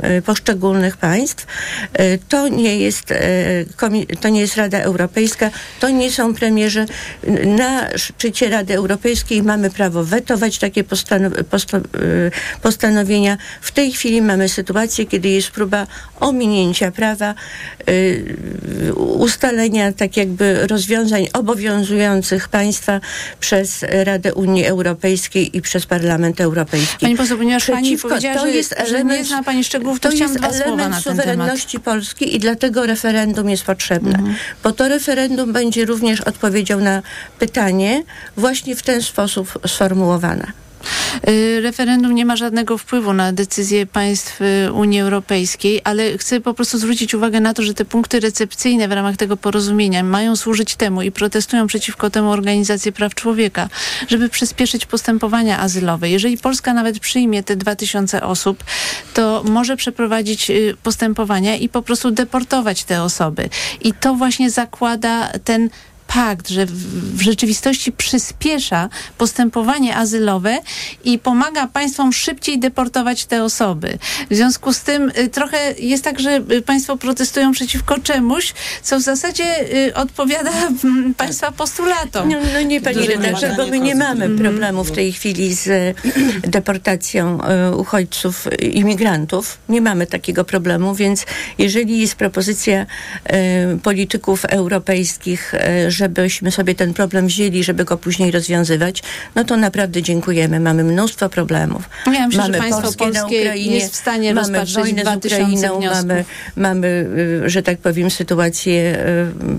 e, poszczególnych państw to nie jest to nie jest Rada Europejska, to nie są premierzy. Na szczycie Rady Europejskiej mamy prawo wetować takie postanowienia. W tej chwili mamy sytuację, kiedy jest próba ominięcia prawa, ustalenia tak jakby rozwiązań obowiązujących państwa przez Radę Unii Europejskiej i przez Parlament Europejski. Pani poseł, ponieważ pani Przeciwko- powiedziała, to że, jest że nie element- zna pani szczegółów, to, to jest element ten temat. suwerenności Polski i dlatego referendum jest potrzebne. Bo to referendum będzie również odpowiedzią na pytanie właśnie w ten sposób sformułowane. Y, Referendum nie ma żadnego wpływu na decyzje państw y, Unii Europejskiej, ale chcę po prostu zwrócić uwagę na to, że te punkty recepcyjne w ramach tego porozumienia mają służyć temu i protestują przeciwko temu organizacje praw człowieka, żeby przyspieszyć postępowania azylowe. Jeżeli Polska nawet przyjmie te 2000 osób, to może przeprowadzić y, postępowania i po prostu deportować te osoby. I to właśnie zakłada ten pakt, że w, rzeczywistości przyspiesza postępowanie azylowe i pomaga państwom szybciej deportować te osoby. W związku z tym y, trochę jest tak, że y, państwo protestują przeciwko czemuś, co w zasadzie y, odpowiada mm, państwa postulatom. No, no nie, pani Duże redaktor, bo my nie mamy problemu w tej chwili z deportacją uchodźców, imigrantów. Nie mamy takiego problemu, więc jeżeli jest propozycja polityków europejskich, e, żebyśmy sobie ten problem wzięli, żeby go później rozwiązywać, no to naprawdę dziękujemy. Mamy mnóstwo problemów. Ja myślę, mamy że państwo Polskie Ukrainie, jest w stanie mamy wojnę z 2000 Ukrainą, mamy, mamy, y, że tak powiem, sytuację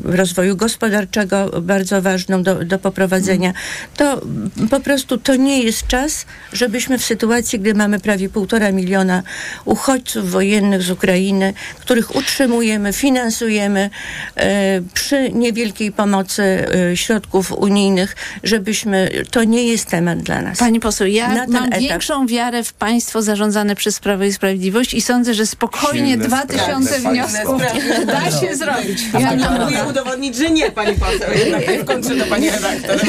y, rozwoju gospodarczego bardzo ważną do, do poprowadzenia. To po prostu to nie jest czas, żebyśmy w sytuacji, gdy mamy prawie półtora miliona uchodźców wojennych z Ukrainy, których utrzymujemy, finansujemy e, przy niewielkiej pomocy e, środków unijnych, żebyśmy, to nie jest temat dla nas. Pani poseł, ja Na mam etap. większą wiarę w państwo zarządzane przez Prawo i Sprawiedliwość i sądzę, że spokojnie dwa tysiące wniosków da się zrobić. Ja Ja próbuję udowodnić, że nie, pani poseł. Jednak w końcu do pani redaktor.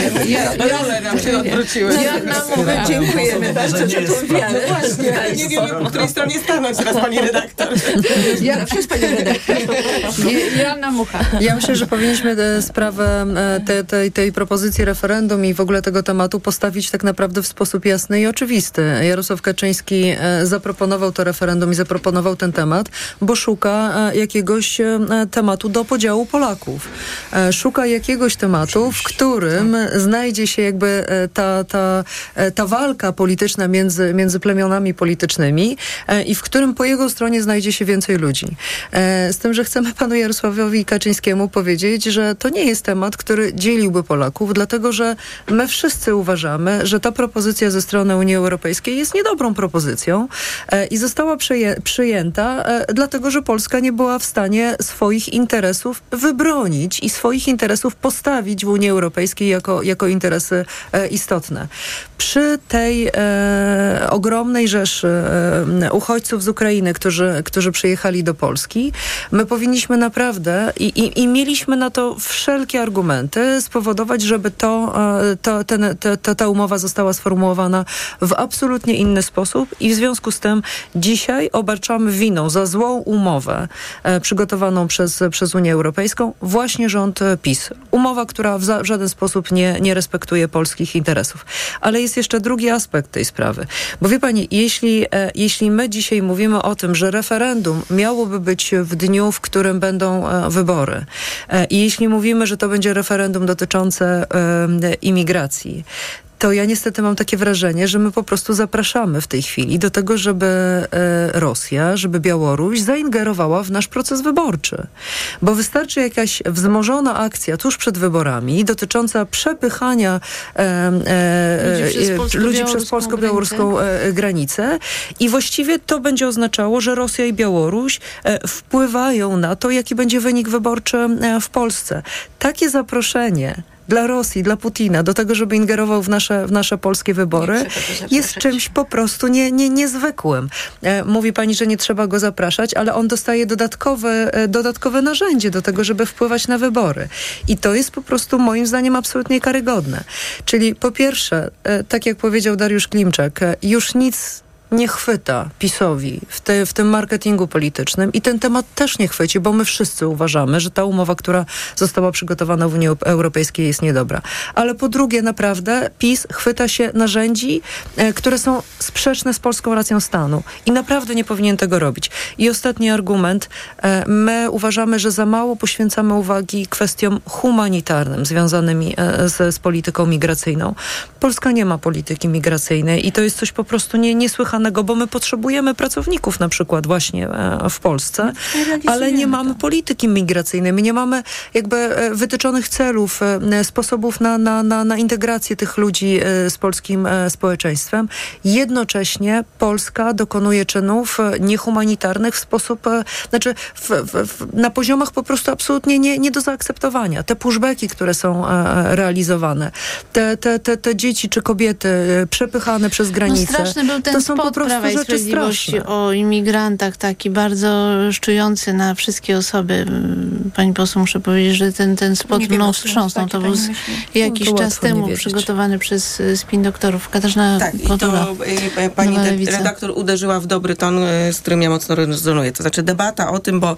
Role nam się odwróciły. Ja nam Dziękujemy bardzo nie za tą wiarę. Właśnie, nie wiemy, po której stronie stanąć teraz, pani redaktor. Ja, przez panią redaktor. Joanna Mucha. Ja myślę, że powinniśmy e, sprawę e, te, tej, tej propozycji referendum i w ogóle tego tematu postawić tak naprawdę w sposób jasny i oczywisty. Jarosław Kaczyński e, zaproponował to referendum i zaproponował ten temat, bo szuka e, jakiegoś tematu do podziału Polaków. Szuka jakiegoś tematu, w którym znajdzie się jakby ta, ta, ta walka polityczna między, między plemionami politycznymi i w którym po jego stronie znajdzie się więcej ludzi. Z tym, że chcemy panu Jarosławowi Kaczyńskiemu powiedzieć, że to nie jest temat, który dzieliłby Polaków, dlatego że my wszyscy uważamy, że ta propozycja ze strony Unii Europejskiej jest niedobrą propozycją e, i została przyję- przyjęta, e, dlatego że Polska nie była w stanie swoich interesów wybronić i swoich interesów postawić w Unii Europejskiej jako, jako interesy e, istotne. Przy tej e, ogromnej rzeszy e, uchodźców z Ukrainy, którzy, którzy przyjechali do Polski, my powinniśmy naprawdę i, i, i mieliśmy na to wszelkie argumenty spowodować, żeby to, e, to, ten, te, ta, umowa została sformułowana w absolutnie inny sposób i w związku z tym dzisiaj obarczamy winą za złą umowę e, przygotowaną przez, przez Unię Europejską właśnie rząd PiS. Umowa, która w, żaden sposób nie, nie respektuje polskich interesów. Ale jest jeszcze drugi aspekt tej sprawy. Bo wie pani, jeśli, e, jeśli my dzisiaj mówimy o tym, że referendum miałoby być w dniu, w którym będą wybory i jeśli mówimy, że to będzie referendum dotyczące e, imigracji, to ja niestety mam takie wrażenie, że my po prostu zapraszamy w tej chwili do tego, żeby e, Rosja, żeby Białoruś zaingerowała w nasz proces wyborczy. Bo wystarczy jakaś wzmożona akcja tuż przed wyborami dotycząca przepychania e, e, Ludzi przez e, polsko-białoruską polsko-białoruską e, granicę i właściwie to będzie oznaczało, że Rosja i Białoruś wpływają na to, jaki będzie wynik wyborczy w Polsce. Takie zaproszenie dla Rosji, dla Putina, do tego, żeby ingerował w nasze, w nasze polskie wybory, jest czymś po prostu nie, nie, niezwykłym. E, mówi pani, że nie trzeba go zapraszać, ale on dostaje dodatkowe, e, dodatkowe narzędzie do tego, żeby wpływać na wybory. I to jest po prostu moim zdaniem absolutnie karygodne. Czyli po pierwsze, e, tak jak powiedział Dariusz Klimczak, już nic nie chwyta PiSowi w, te, w tym marketingu politycznym i ten temat też nie chwyci, bo my wszyscy uważamy, że ta umowa, która została przygotowana w Unii Europejskiej jest niedobra. Ale po drugie, naprawdę PiS chwyta się narzędzi, e, które są sprzeczne z polską racją stanu i naprawdę nie powinien tego robić. I ostatni argument. E, my uważamy, że za mało poświęcamy uwagi kwestiom humanitarnym związanymi e, z, z polityką migracyjną. Polska nie ma polityki migracyjnej i to jest coś po prostu nie, bo my potrzebujemy pracowników na przykład właśnie e, w Polsce, ale nie mamy polityki migracyjnej. My nie mamy jakby e, wytyczonych celów, e, sposobów na, na, na, na integrację tych ludzi z polskim społeczeństwem. Jednocześnie Polska dokonuje czynów niehumanitarnych w sposób, znaczy w, w, na poziomach po prostu absolutnie nie, nie do zaakceptowania. Te pushbacki, które są realizowane, te, te, te, te dzieci czy kobiety przepychane przez granicę, No straszny był ten to są spot, po prostu Prawa i rzeczy Sprawiedliwości straszne. o imigrantach, taki bardzo szczujący na wszystkie osoby. Pani poseł, muszę powiedzieć, że ten, ten spot Nie mną wstrząsnął. To był jakiś No to czas temu przygotowany przez y, spin doktorów. Katarzyna Tak, i Kotula. to y, y, pani redaktor uderzyła w dobry ton, z którym ja mocno rezonuję. To znaczy debata o tym, bo,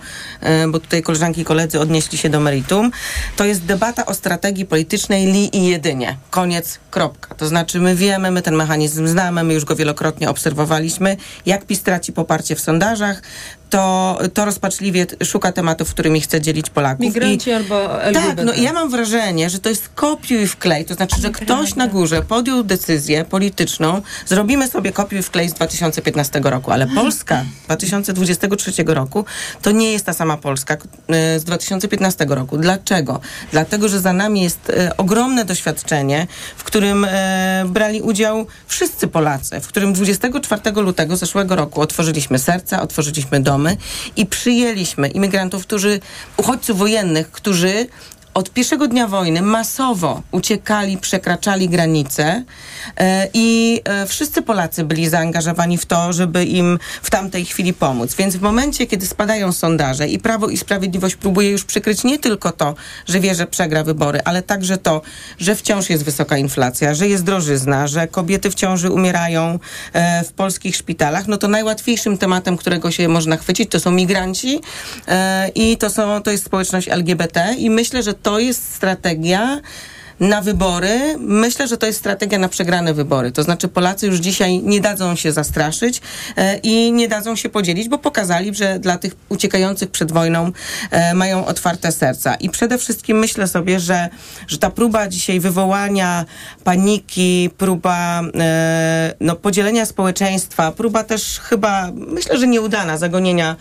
bo tutaj koleżanki i koledzy odnieśli się do meritum, to jest debata o strategii politycznej li i jedynie. Koniec, kropka. To znaczy my wiemy, my ten mechanizm znamy, my już go wielokrotnie obserwowaliśmy. Jak PiS traci poparcie w sondażach, to, to rozpaczliwie szuka tematów, którymi chce dzielić Polaków. Migranci I, albo LGBT. tak, no i ja mam wrażenie, że to jest kopiuj wklej, to znaczy, że ktoś na górze podjął decyzję polityczną, zrobimy sobie kopiuj wklej z 2015 roku, ale Polska 2023 roku to nie jest ta sama Polska e, z 2015 roku. Dlaczego? Dlatego, że za nami jest e, ogromne doświadczenie, w którym e, brali udział wszyscy Polacy, w którym 24 lutego zeszłego roku otworzyliśmy serca, otworzyliśmy domy i przyjęliśmy imigrantów, którzy, uchodźców wojennych, którzy od pierwszego dnia wojny masowo uciekali, przekraczali granice e, i e, wszyscy Polacy byli zaangażowani w to, żeby im w tamtej chwili pomóc. Więc w momencie, kiedy spadają sondaże i Prawo i Sprawiedliwość próbuje już przykryć nie tylko to, że wie, że przegra wybory, ale także to, że wciąż jest wysoka inflacja, że jest drożyzna, że kobiety w ciąży umierają e, w polskich szpitalach, no to najłatwiejszym tematem, którego się można chwycić, to są migranci i to, są, to jest społeczność LGBT i myślę, że to jest strategia na wybory. Myślę, że to jest strategia na przegrane wybory. To znaczy Polacy już dzisiaj nie dadzą się zastraszyć e, i nie dadzą się podzielić, bo pokazali, że dla tych uciekających przed wojną e, mają otwarte serca. I przede wszystkim myślę sobie, że, że ta próba dzisiaj wywołania paniki, próba e, no, podzielenia społeczeństwa, próba też chyba, myślę, że nieudana zagonienia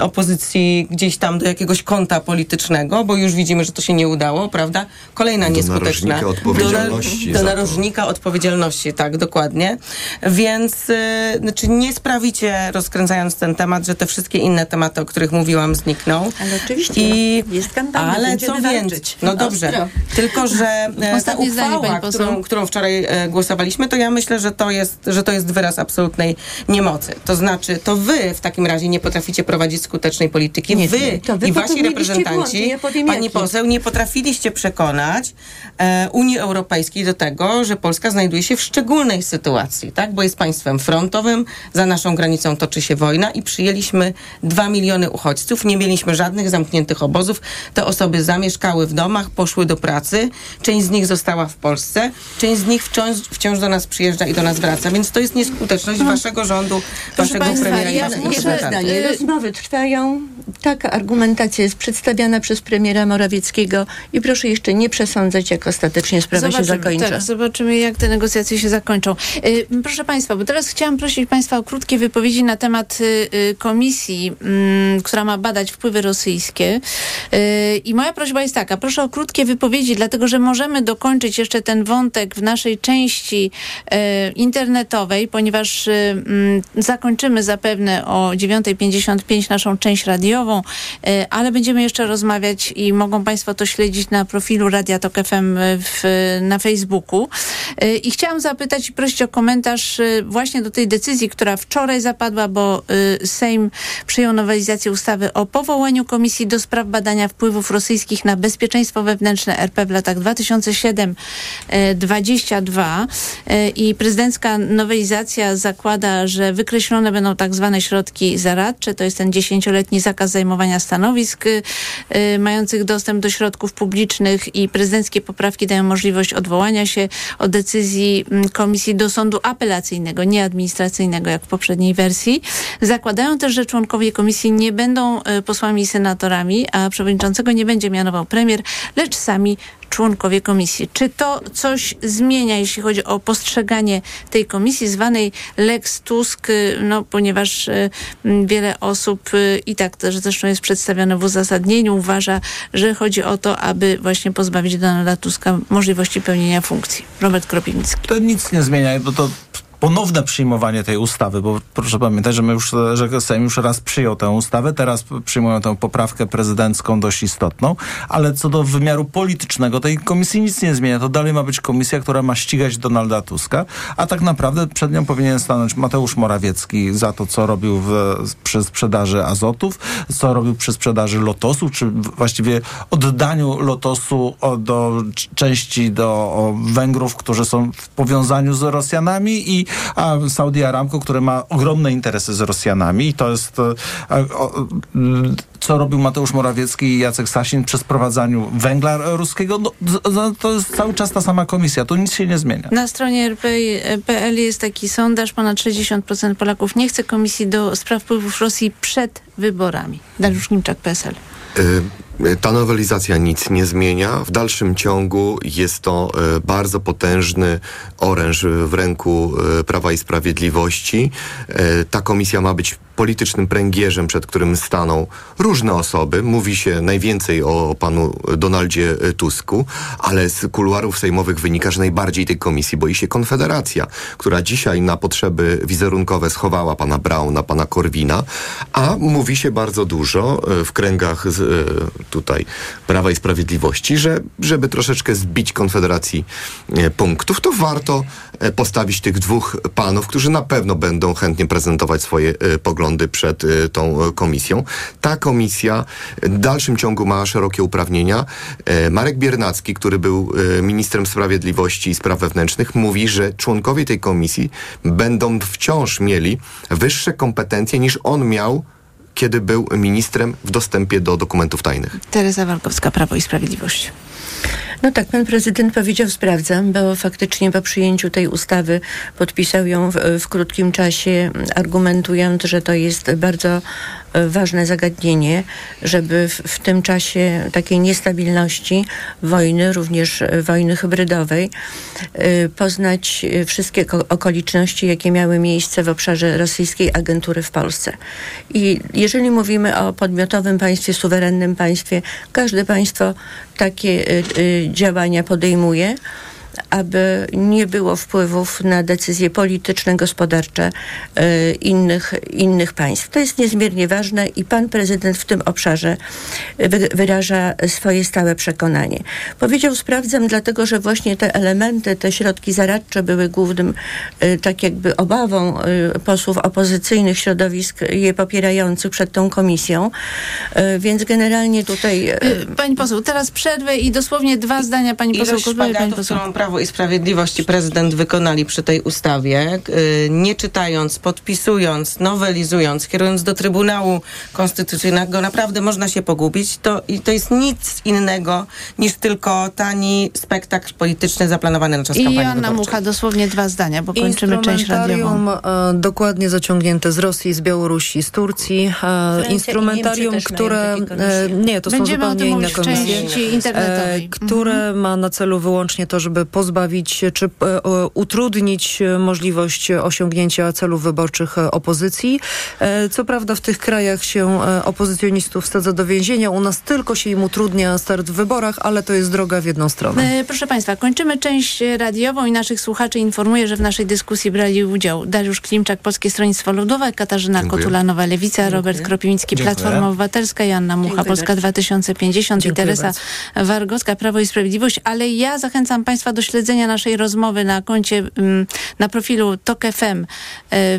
opozycji gdzieś tam do jakiegoś kąta politycznego, bo już widzimy, że to się nie udało, prawda? Kolejna nieskuteczna. narożnika odpowiedzialności Do, do narożnika odpowiedzialności, tak, dokładnie. Więc y, znaczy nie sprawicie, rozkręcając ten temat, że te wszystkie inne tematy, o których mówiłam, znikną. Ale oczywiście I, jest kampania, ale co więcej, no dobrze, Ostro. tylko że e, ta uchwała, którą, którą wczoraj e, głosowaliśmy, to ja myślę, że to, jest, że to jest wyraz absolutnej niemocy. To znaczy, to wy w takim razie nie potraficie prowadzić skutecznej polityki. Nie, wy, to wy i wasi popełniliście błąd, reprezentanci, ja pani jaki. poseł, nie potrafiliście przekonać Unii Europejskiej do tego, że Polska znajduje się w szczególnej sytuacji, tak? Bo jest państwem frontowym, za naszą granicą toczy się wojna i przyjęliśmy dwa miliony uchodźców. Nie mieliśmy żadnych zamkniętych obozów. Te osoby zamieszkały w domach, poszły do pracy. Część z nich została w Polsce, część z nich wciąż, wciąż do nas przyjeżdża i do nas wraca. Więc to jest nieskuteczność waszego rządu, waszego państwa, premiera ja- reprezentantów. zdanie. Rozmowy trwają. Taka argumentacja jest przedstawiana przez premiera Morawieckiego i proszę jeszcze nie przesądzać, jak ostatecznie sprawa się zakończy. Tak, zobaczymy, jak te negocjacje się zakończą. Y, proszę Państwa, bo teraz chciałam prosić Państwa o krótkie wypowiedzi na temat y, y, komisji, mm, która ma badać wpływy rosyjskie. Y, I moja prośba jest taka, proszę o krótkie wypowiedzi, dlatego że możemy dokończyć jeszcze ten wątek w naszej części y, internetowej, ponieważ mm, zakończymy zapewne o 9.55 naszą część radiową, ale będziemy jeszcze rozmawiać i mogą Państwo to śledzić na profilu Radia Tok FM w, na Facebooku. Y, I chciałam zapytać i prosić o komentarz y, właśnie do tej decyzji, która wczoraj zapadła, bo Sejm przyjął nowelizację ustawy o powołaniu Komisji do spraw badania wpływów rosyjskich na bezpieczeństwo wewnętrzne RP w latach 2007-2022 y, i prezydencka nowelizacja zakłada, że wykreślone będą tak zwane środki zaradcze, to jest ten dziesięcioletni zakaz zajmowania stanowisk mających dostęp do środków publicznych i prezydenckie poprawki dają możliwość odwołania się od decyzji mm, komisji do sądu apelacyjnego, nie administracyjnego, jak w poprzedniej wersji. Zakładają też, że członkowie komisji nie będą y, posłami i senatorami, a przewodniczącego nie będzie mianował premier, lecz sami członkowie komisji. Czy to coś zmienia, jeśli chodzi o postrzeganie tej komisji zwanej Lex Tusk, y, no, ponieważ y, wiele osób y, i tak też zresztą jest przedstawione w uzasadnieniu, uważa, że chodzi o to, aby właśnie pozbawić Donalda Tuska możliwości pełnienia funkcji. Robert Kropiwnicki. To nic nie zmienia, bo to ponowne przyjmowanie tej ustawy, bo proszę pamiętać, że my już, że Sejm już raz przyjął tę ustawę, teraz przyjmują tę poprawkę prezydencką dość istotną, ale co do wymiaru politycznego tej komisji nic nie zmienia. To dalej ma być komisja, która ma ścigać Donalda Tuska, a tak naprawdę przed nią powinien stanąć Mateusz Morawiecki za to, co robił w, przy sprzedaży azotów, co robił przy sprzedaży Lotosu, czy właściwie oddaniu Lotosu do części do Węgrów, którzy są w powiązaniu z Rosjanami i a Saudi Aramco, które ma ogromne interesy z Rosjanami i to jest e, o, co robił Mateusz Morawiecki i Jacek Sasin przy sprowadzaniu węgla ruskiego, no, to jest cały czas ta sama komisja, tu nic się nie zmienia. Na stronie RP.pl jest taki sondaż, ponad 60% Polaków nie chce komisji do spraw wpływów Rosji przed wyborami. Dariusz Nimczak, PSL. Y, ta nowelizacja nic nie zmienia. W dalszym ciągu jest to y, bardzo potężny oręż w ręku y, Prawa i Sprawiedliwości. Ta komisja ma być politycznym pręgierzem, przed którym staną różne osoby. Mówi się najwięcej o panu Donaldzie Tusku, ale z kuluarów sejmowych wynika, że najbardziej tej komisji boi się Konfederacja, która dzisiaj na potrzeby wizerunkowe schowała pana Brauna, pana Korwina, a mówi się bardzo dużo w kręgach tutaj Prawa i Sprawiedliwości, że żeby troszeczkę zbić Konfederacji e, punktów, to warto e, postawić tych dwóch panów, którzy na pewno będą chętnie prezentować swoje e, poglądy przed tą komisją. Ta komisja w dalszym ciągu ma szerokie uprawnienia. Marek Biernacki, który był ministrem sprawiedliwości i spraw wewnętrznych, mówi, że członkowie tej komisji będą wciąż mieli wyższe kompetencje niż on miał kiedy był ministrem w dostępie do dokumentów tajnych. Teresa Walkowska, Prawo i Sprawiedliwość. No tak, pan prezydent powiedział, sprawdzam, bo faktycznie po przyjęciu tej ustawy podpisał ją w, w krótkim czasie, argumentując, że to jest bardzo ważne zagadnienie, żeby w, w, tym czasie takiej niestabilności wojny, również wojny hybrydowej, y, poznać wszystkie okoliczności, jakie miały miejsce w obszarze rosyjskiej agentury w Polsce. I jeżeli mówimy o podmiotowym państwie, suwerennym państwie, każde państwo takie działania podejmuje aby nie było wpływów na decyzje polityczne, gospodarcze e, innych, innych państw. To jest niezmiernie ważne i pan prezydent w tym obszarze wyraża swoje stałe przekonanie. Powiedział, sprawdzam, dlatego że właśnie te elementy, te środki zaradcze były głównym, e, tak jakby obawą e, posłów opozycyjnych środowisk je popierających przed tą komisją. Więc generalnie tutaj... Pani poseł, teraz przerwę i dosłownie dwa zdania pani poseł. Pani poseł. Prawo i Sprawiedliwość i prezydent wykonali przy tej ustawie, y, nie czytając, podpisując, nowelizując, kierując do Trybunału Konstytucyjnego, naprawdę można się pogubić. To, i to jest nic innego niż tylko tani spektakl polityczny zaplanowany na czas I kampanii I Anna Mucha, dosłownie dwa zdania, bo kończymy część radiową. E, dokładnie zaciągnięte z Rosji, z Białorusi, z Turcji. E, instrumentarium, które... E, nie, to Będziemy są zupełnie inne komisje. E, które mhm. ma na celu wyłącznie to, żeby pozbawić czy e, utrudnić możliwość osiągnięcia celów wyborczych opozycji. E, co prawda w tych krajach się opozycjonistów wsadza do więzienia. U nas tylko się im utrudnia start w wyborach, ale to jest droga w jedną stronę. Proszę Państwa, kończymy część radiową i naszych słuchaczy informuję, że w naszej dyskusji brali udział Dariusz Klimczak, Polskie Stronnictwo Ludowe, Katarzyna Dziękuję. Kotula-Nowa Lewica, Dziękuję. Robert Kropiński, Platforma Obywatelska, Joanna Mucha, Dziękuję Polska bardzo. 2050 Dziękuję i Teresa bardzo. Wargocka, Prawo i Sprawiedliwość. Ale ja zachęcam Państwa do śledzenia naszej rozmowy na koncie, mm, na profilu TOK FM e,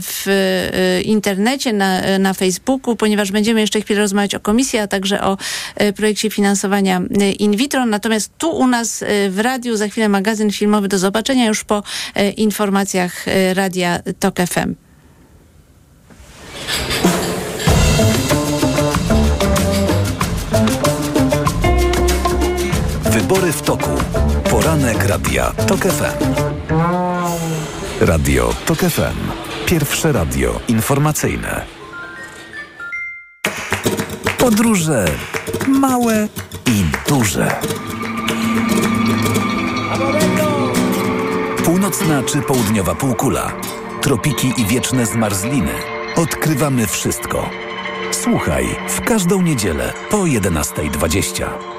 w e, internecie, na, e, na Facebooku, ponieważ będziemy jeszcze chwilę rozmawiać o komisji, a także o projekcie finansowania in vitro. Natomiast tu u nas w radiu za chwilę magazyn filmowy do zobaczenia już po informacjach radia TOK FM. Wybory w toku. Poranek Radia TOK FM. Radio TOK FM. Pierwsze radio informacyjne. Podróże małe i duże. Północna czy południowa półkula. Tropiki i wieczne zmarzliny. Odkrywamy wszystko. Słuchaj w każdą niedzielę po 11.20.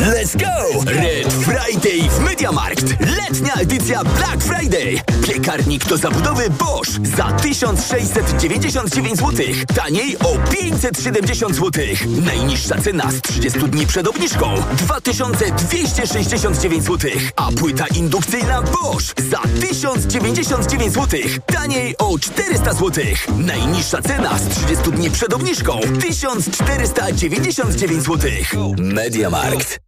Let's go! Red Friday w Mediamarkt. Letnia edycja Black Friday. Piekarnik do zabudowy Bosch za 1699 zł. Taniej o 570 zł. Najniższa cena z 30 dni przed obniżką 2269 zł. A płyta indukcyjna Bosch za 1099 zł. Taniej o 400 zł. Najniższa cena z 30 dni przed obniżką 1499 zł. Mediamarkt.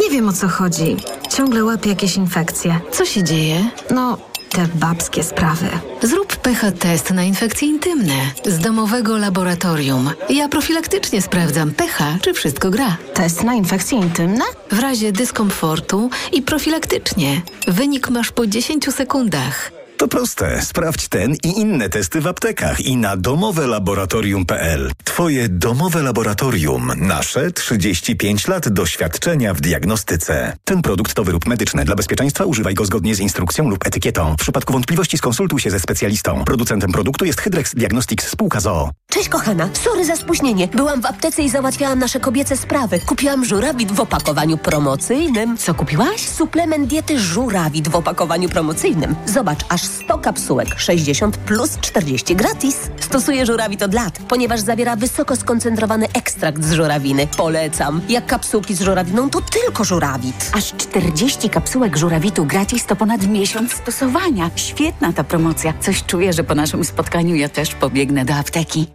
Nie wiem o co chodzi. Ciągle łapię jakieś infekcje. Co się dzieje? No, te babskie sprawy. Zrób pH test na infekcje intymne z domowego laboratorium. Ja profilaktycznie sprawdzam pH, czy wszystko gra. Test na infekcje intymne? W razie dyskomfortu i profilaktycznie. Wynik masz po 10 sekundach. To proste. Sprawdź ten i inne testy w aptekach i na domowelaboratorium.pl. Twoje domowe laboratorium. Nasze 35 lat doświadczenia w diagnostyce. Ten produkt to wyrób medyczny. Dla bezpieczeństwa używaj go zgodnie z instrukcją lub etykietą. W przypadku wątpliwości skonsultuj się ze specjalistą. Producentem produktu jest Hydrex Diagnostics spółka ZOO. Cześć kochana, sorry za spóźnienie. Byłam w aptece i załatwiałam nasze kobiece sprawy. Kupiłam żurawit w opakowaniu promocyjnym. Co kupiłaś? Suplement diety żurawit w opakowaniu promocyjnym. Zobacz, aż 100 kapsułek, 60 plus 40 gratis. Stosuję żurawit od lat, ponieważ zawiera wysoko skoncentrowany ekstrakt z żurawiny. Polecam. Jak kapsułki z żurawiną, to tylko żurawit. Aż 40 kapsułek żurawitu gratis to ponad miesiąc stosowania. Świetna ta promocja. Coś czuję, że po naszym spotkaniu ja też pobiegnę do apteki.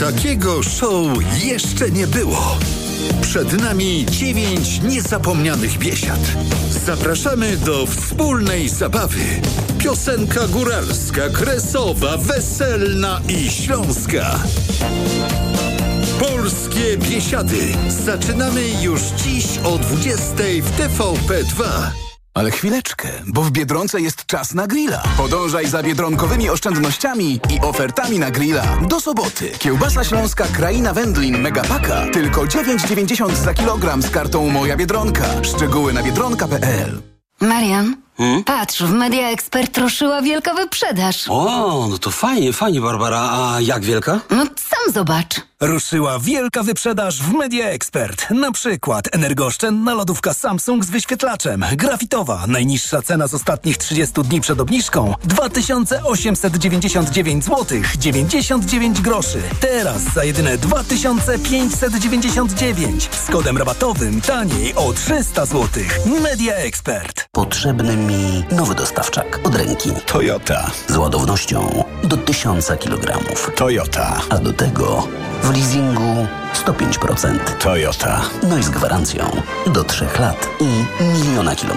Takiego show jeszcze nie było. Przed nami dziewięć niezapomnianych biesiad. Zapraszamy do wspólnej zabawy. Piosenka góralska, kresowa, weselna i śląska. Polskie biesiady. Zaczynamy już dziś o 20 w TVP2. Ale chwileczkę, bo w Biedronce jest czas na grilla. Podążaj za biedronkowymi oszczędnościami i ofertami na grilla. Do soboty. Kiełbasa śląska Kraina Wędlin Megapaka. Tylko 9,90 za kilogram z kartą Moja Biedronka. Szczegóły na biedronka.pl Marian, patrz, w Media Expert ruszyła wielka wyprzedaż. O, no to fajnie, fajnie, Barbara. A jak wielka? No sam zobacz. Ruszyła wielka wyprzedaż w Media Expert. Na przykład energooszczędna lodówka Samsung z wyświetlaczem. Grafitowa. Najniższa cena z ostatnich 30 dni przed obniżką 2899 zł 99 groszy. Teraz za jedyne 2599 z kodem rabatowym taniej o 300 zł. Media Expert. Potrzebny mi nowy dostawczak od ręki. Toyota. Z ładownością do 1000 kg. Toyota. A do tego w leasingu 105%. Toyota. No i z gwarancją do 3 lat i miliona kilometrów.